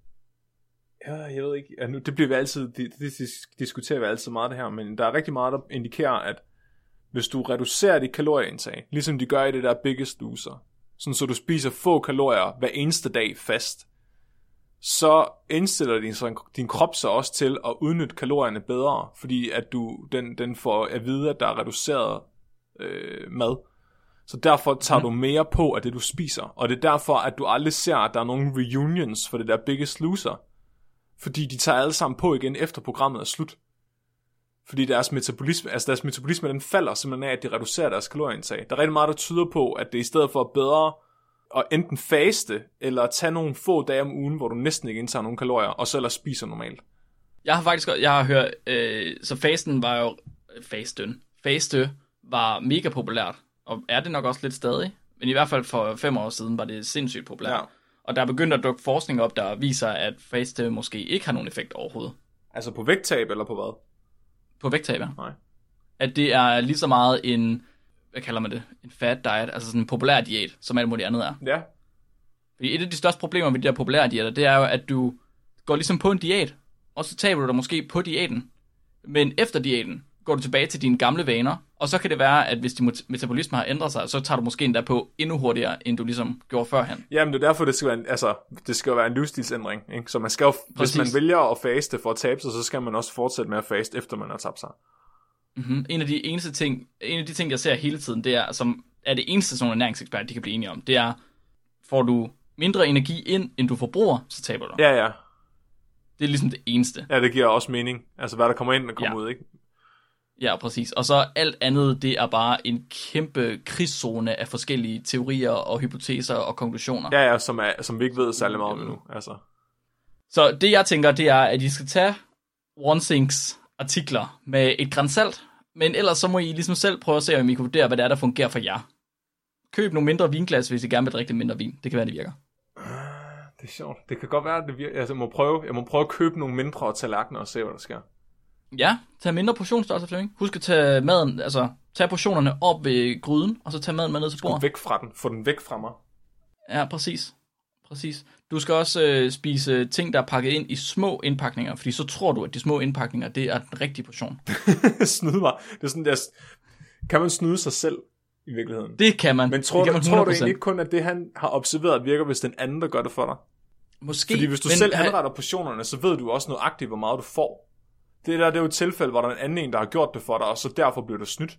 Ja, jeg ved ikke. Ja, nu, det bliver vi altid... Det, det diskuterer vi altid meget det her, men der er rigtig meget, der indikerer, at hvis du reducerer dit kalorieindtag, ligesom de gør i det der Biggest Loser, sådan så du spiser få kalorier hver eneste dag fast, så indstiller din, så din krop sig også til at udnytte kalorierne bedre, fordi at du, den, den får at vide, at der er reduceret øh, mad. Så derfor tager mm. du mere på af det, du spiser. Og det er derfor, at du aldrig ser, at der er nogle reunions for det der Biggest Loser. Fordi de tager alle sammen på igen, efter programmet er slut. Fordi deres metabolisme, altså deres metabolisme, den falder simpelthen af, at de reducerer deres kalorieindtag. Der er rigtig meget, der tyder på, at det i stedet for bedre at enten faste, eller tage nogle få dage om ugen, hvor du næsten ikke indtager nogen kalorier, og så ellers spiser normalt. Jeg har faktisk jeg har hørt, øh, så fasten var jo, fasten, faste var mega populært, og er det nok også lidt stadig, men i hvert fald for fem år siden var det sindssygt populært. Ja. Og der er begyndt at dukke forskning op, der viser, at faste måske ikke har nogen effekt overhovedet. Altså på vægttab eller på hvad? På vægttab, ja. Nej. At det er lige så meget en, hvad kalder man det, en fat diet, altså sådan en populær diæt, som alt muligt andet er. Ja. Fordi et af de største problemer med de der populære diæter, det er jo, at du går ligesom på en diæt, og så taber du dig måske på diæten. Men efter diæten går du tilbage til dine gamle vaner, og så kan det være, at hvis din metabolisme har ændret sig, så tager du måske endda på endnu hurtigere, end du ligesom gjorde førhen. Jamen, det er derfor, det skal være en, altså, det skal være en livsstilsændring. Ikke? Så man skal jo, hvis man vælger at faste for at tabe sig, så skal man også fortsætte med at faste, efter man har tabt sig. Mm-hmm. En af de eneste ting, en af de ting, jeg ser hele tiden, det er, som er det eneste, som ernæringsekspert de kan blive enige om, det er, får du mindre energi ind, end du forbruger, så taber du. Ja, ja. Det er ligesom det eneste. Ja, det giver også mening. Altså, hvad der kommer ind og kommer Ja. ud, ikke? Ja, præcis. Og så alt andet, det er bare en kæmpe krigszone af forskellige teorier og hypoteser og konklusioner. Ja, ja, som, er, som vi ikke ved særlig meget om endnu. Altså. Så det jeg tænker, det er, at I skal tage OneSyncs artikler med et gran salt, men ellers så må I ligesom selv prøve at se, om I kan vurdere, hvad det er, der fungerer for jer. Køb nogle mindre vinglas, hvis I gerne vil drikke lidt mindre vin. Det kan være, det virker. Det er sjovt. Det kan godt være, at det virker. Altså, jeg, må prøve, jeg må prøve at købe nogle mindre tallerkener og se, hvad der sker. Ja, tag mindre portionsstørrelse, Flemming. Husk at tage maden, altså tage portionerne op ved gryden, og så tage maden med ned til bordet. væk fra den. Få den væk fra mig. Ja, præcis. Præcis. Du skal også øh, spise ting, der er pakket ind i små indpakninger, fordi så tror du, at de små indpakninger, det er den rigtige portion. [laughs] snyde mig. Det er sådan der... Kan man snyde sig selv i virkeligheden? Det kan man. Men tror, det du, kan man tror du 100%. egentlig ikke kun, at det, han har observeret, virker, hvis den anden, der gør det for dig? Måske, Fordi hvis du men selv anretter portionerne, så ved du også nøjagtigt, hvor meget du får. Det der det er jo et tilfælde, hvor der er en anden en, der har gjort det for dig, og så derfor bliver du snydt.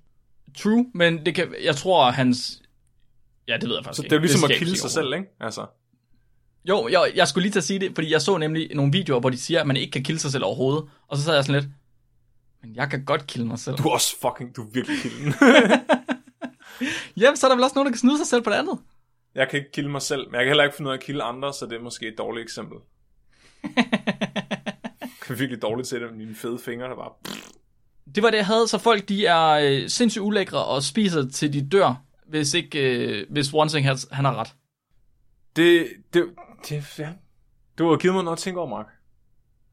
True, men det kan, jeg tror, hans... Ja, det ved jeg faktisk Så ikke. det er jo ligesom skal at kilde sig selv, ikke? Altså, Jo, jeg, jeg skulle lige til at sige det, fordi jeg så nemlig nogle videoer, hvor de siger, at man ikke kan kilde sig selv overhovedet. Og så sad jeg sådan lidt, men jeg kan godt kilde mig selv. du er også fucking, du er virkelig kilden. [laughs] Jamen, så er der vel også nogen, der kan snyde sig selv på det andet. jeg kan ikke kilde mig selv, men jeg kan heller ikke finde ud af at kilde andre, så det er måske et dårligt eksempel. [laughs] jeg er virkelig dårligt til det med mine fede fingre, der bare... Det var det, jeg havde. Så folk, de er øh, sindssygt ulækre og spiser til de dør, hvis ikke, øh, hvis Wansing han, han har ret. Det, det, det, ja. Du har givet mig noget at tænke over, Mark.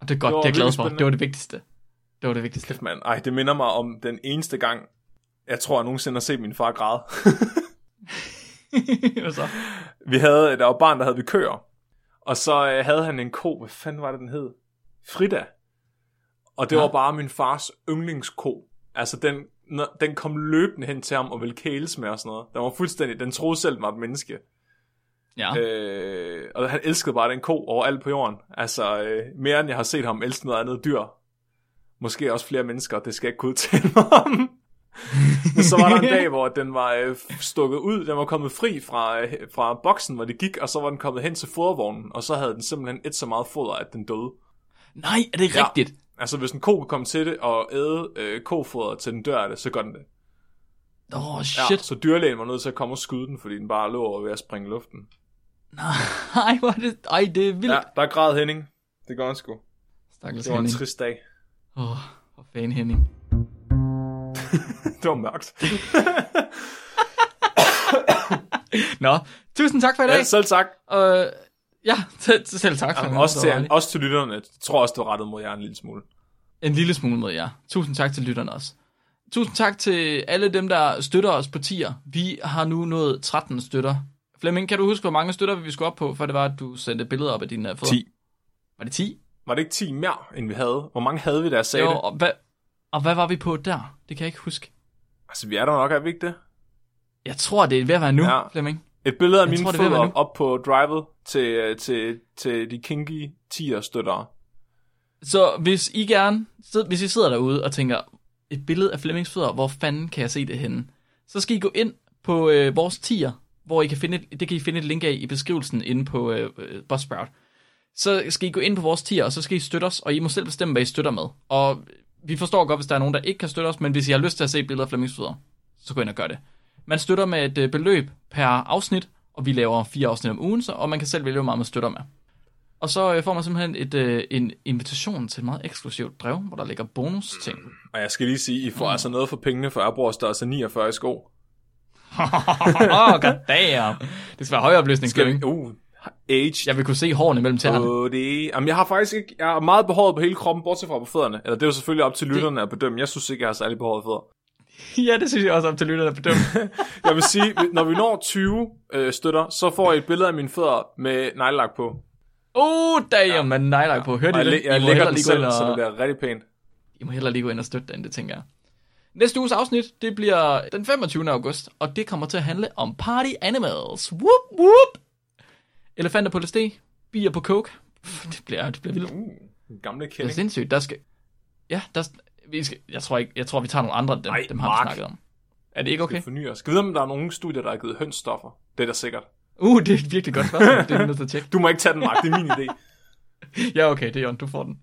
Og det er godt, Det det, er jeg glad for. Det var det vigtigste. Det var det vigtigste. Kæft, mand. Ej, det minder mig om den eneste gang, jeg tror, jeg nogensinde har set min far græde. [laughs] Hvad så? vi havde, der var barn, der havde vi køer. Og så øh, havde han en ko, hvad fanden var det, den hed? Frida. Og det Ja. var bare min fars yndlingsko. Altså, den, den kom løbende hen til ham og ville kæles med og sådan noget. Den var fuldstændig, den troede selv, den var et menneske. Ja. Øh, og han elskede bare den ko overalt på jorden. Altså, øh, mere end jeg har set ham elske noget andet dyr. Måske også flere mennesker, det skal jeg ikke kunne udtale mig om. [laughs] Men så var der en dag, hvor den var øh, stukket ud, den var kommet fri fra, øh, fra boksen, hvor det gik, og så var den kommet hen til fodervognen, og så havde den simpelthen et så meget foder, at den døde. Nej, er det Ja. rigtigt? Altså, hvis en ko kan komme til det og æde øh, kofoder til den dør af det, så gør den det. Åh, oh, Ja, shit. så dyrlægen var nødt til at komme og skyde den, fordi den bare lå over ved at springe i luften. Nej, [laughs] hvor er det... Ej, det er vildt. Ja, der er grad Henning. Det gør han sgu. Stakkels Det var en Henning. trist dag. Åh, oh, hvor fanden Henning. [laughs] Det var mørkt. [laughs] Nå, tusind tak for i dag. Ja, selv tak. Øh, ja, selv, selv tak. Jamen, Flemming. også, til, også til lytterne. Jeg tror også, det var rettet mod jer en lille smule. En lille smule mod jer. Tusind tak til lytterne også. Tusind tak til alle dem, der støtter os på tier. Vi har nu nået 13 støtter. Flemming, kan du huske, hvor mange støtter vi skulle op på, for det var, at du sendte billeder op af dine uh, fødder? 10. Var det 10? Var det ikke 10 mere, end vi havde? Hvor mange havde vi, da jeg sagde Jo, det? og hvad, og hvad var vi på der? Det kan jeg ikke huske. Altså, vi er der nok, er vi ikke det? Jeg tror, det er ved at være nu, Ja. Flemming. Et billede af Jeg mine tror, er fødder nu. op på drivet til, øh, til, til de kinky tier støttere. Så hvis I gerne, sid- hvis I sidder derude og tænker, et billede af Flemmings fødder, hvor fanden kan jeg se det henne? så skal I gå ind på øh, vores tier, hvor I kan finde et, det kan I finde et link af i beskrivelsen inde på øh, øh, Buzzsprout. Så skal I gå ind på vores tier, og så skal I støtte os, og I må selv bestemme, hvad I støtter med. Og vi forstår godt, hvis der er nogen, der ikke kan støtte os, men hvis I har lyst til at se billeder af Flemmings så gå ind og gør det. Man støtter med et øh, beløb per afsnit, og vi laver fire afsnit om ugen, så, og man kan selv vælge, hvor meget man støtter med. Og så øh, får man simpelthen et, øh, en invitation til et meget eksklusivt brev, hvor der ligger bonus ting. Og jeg skal lige sige, I får mm. altså noget for pengene, for jeg bruger størrelse 49 i sko. [laughs] oh, god damn. Det skal være høj opløsning, Skal vi? Uh, age. Jeg vil kunne se hårene mellem tæerne. Oh, det... Jamen, jeg har faktisk ikke... Jeg er meget behåret på hele kroppen, bortset fra på fødderne. Eller det er jo selvfølgelig op til lytterne at bedømme. Jeg synes ikke, jeg har særlig behåret fødder. [laughs] ja, det synes jeg også op til lytterne på døm. [laughs] Jeg vil sige, når vi når 20 øh, støtter, så får I et billede af mine fødder med neglelak på. oh, damn, ja. man nejler på. Hørte I jeg, det? jeg må lægger den selv, og, så det bliver rigtig pænt. I må hellere lige gå ind og støtte den, det tænker jeg. Næste uges afsnit, det bliver den 25. august, og det kommer til at handle om party animals. Whoop, whoop. Elefanter på LSD, bier på coke. Det bliver, det bliver vildt. Uh, gamle Det er sindssygt. Der skal... Ja, der... Vi skal... Jeg tror ikke... Jeg tror, vi tager nogle andre, dem, Ej, dem har vi snakket om. Er det ikke okay? Okay. Fornyer. Skal om der er nogle studier, der har givet hønsstoffer? Det er da sikkert. Uh, det er et virkelig godt spørgsmål. Det er nødt til at tjekke. Du må ikke tage den, Mark. Det er min idé. [laughs] Ja, okay, det er Jon, du får den.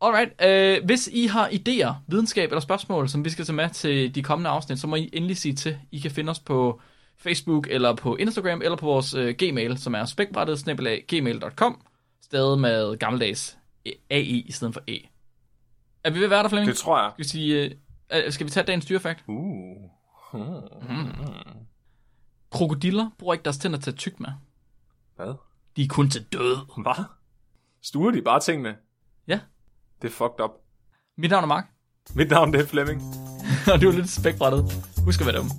Alright, øh, hvis I har idéer, videnskab eller spørgsmål, som vi skal tage med til de kommende afsnit, så må I endelig sige til. I kan finde os på Facebook eller på Instagram eller på vores øh, gmail, som er spækbrættet gmail.com, stadig med gammeldags AI i stedet for E. Er vi ved at være der, Flemming? Det tror jeg. Skal vi, sige, øh, øh, skal vi tage dagens dyrefakt? Uh. Hmm. Krokodiller bruger ikke deres tænder til at tygge med. Hvad? De er kun til død. Hvad? Stuer de bare tingene? Det er fucked up. Mit navn er Mark, Mit navn det er Flemming. [laughs] og du er lidt spækbrættet. Husk at være dum.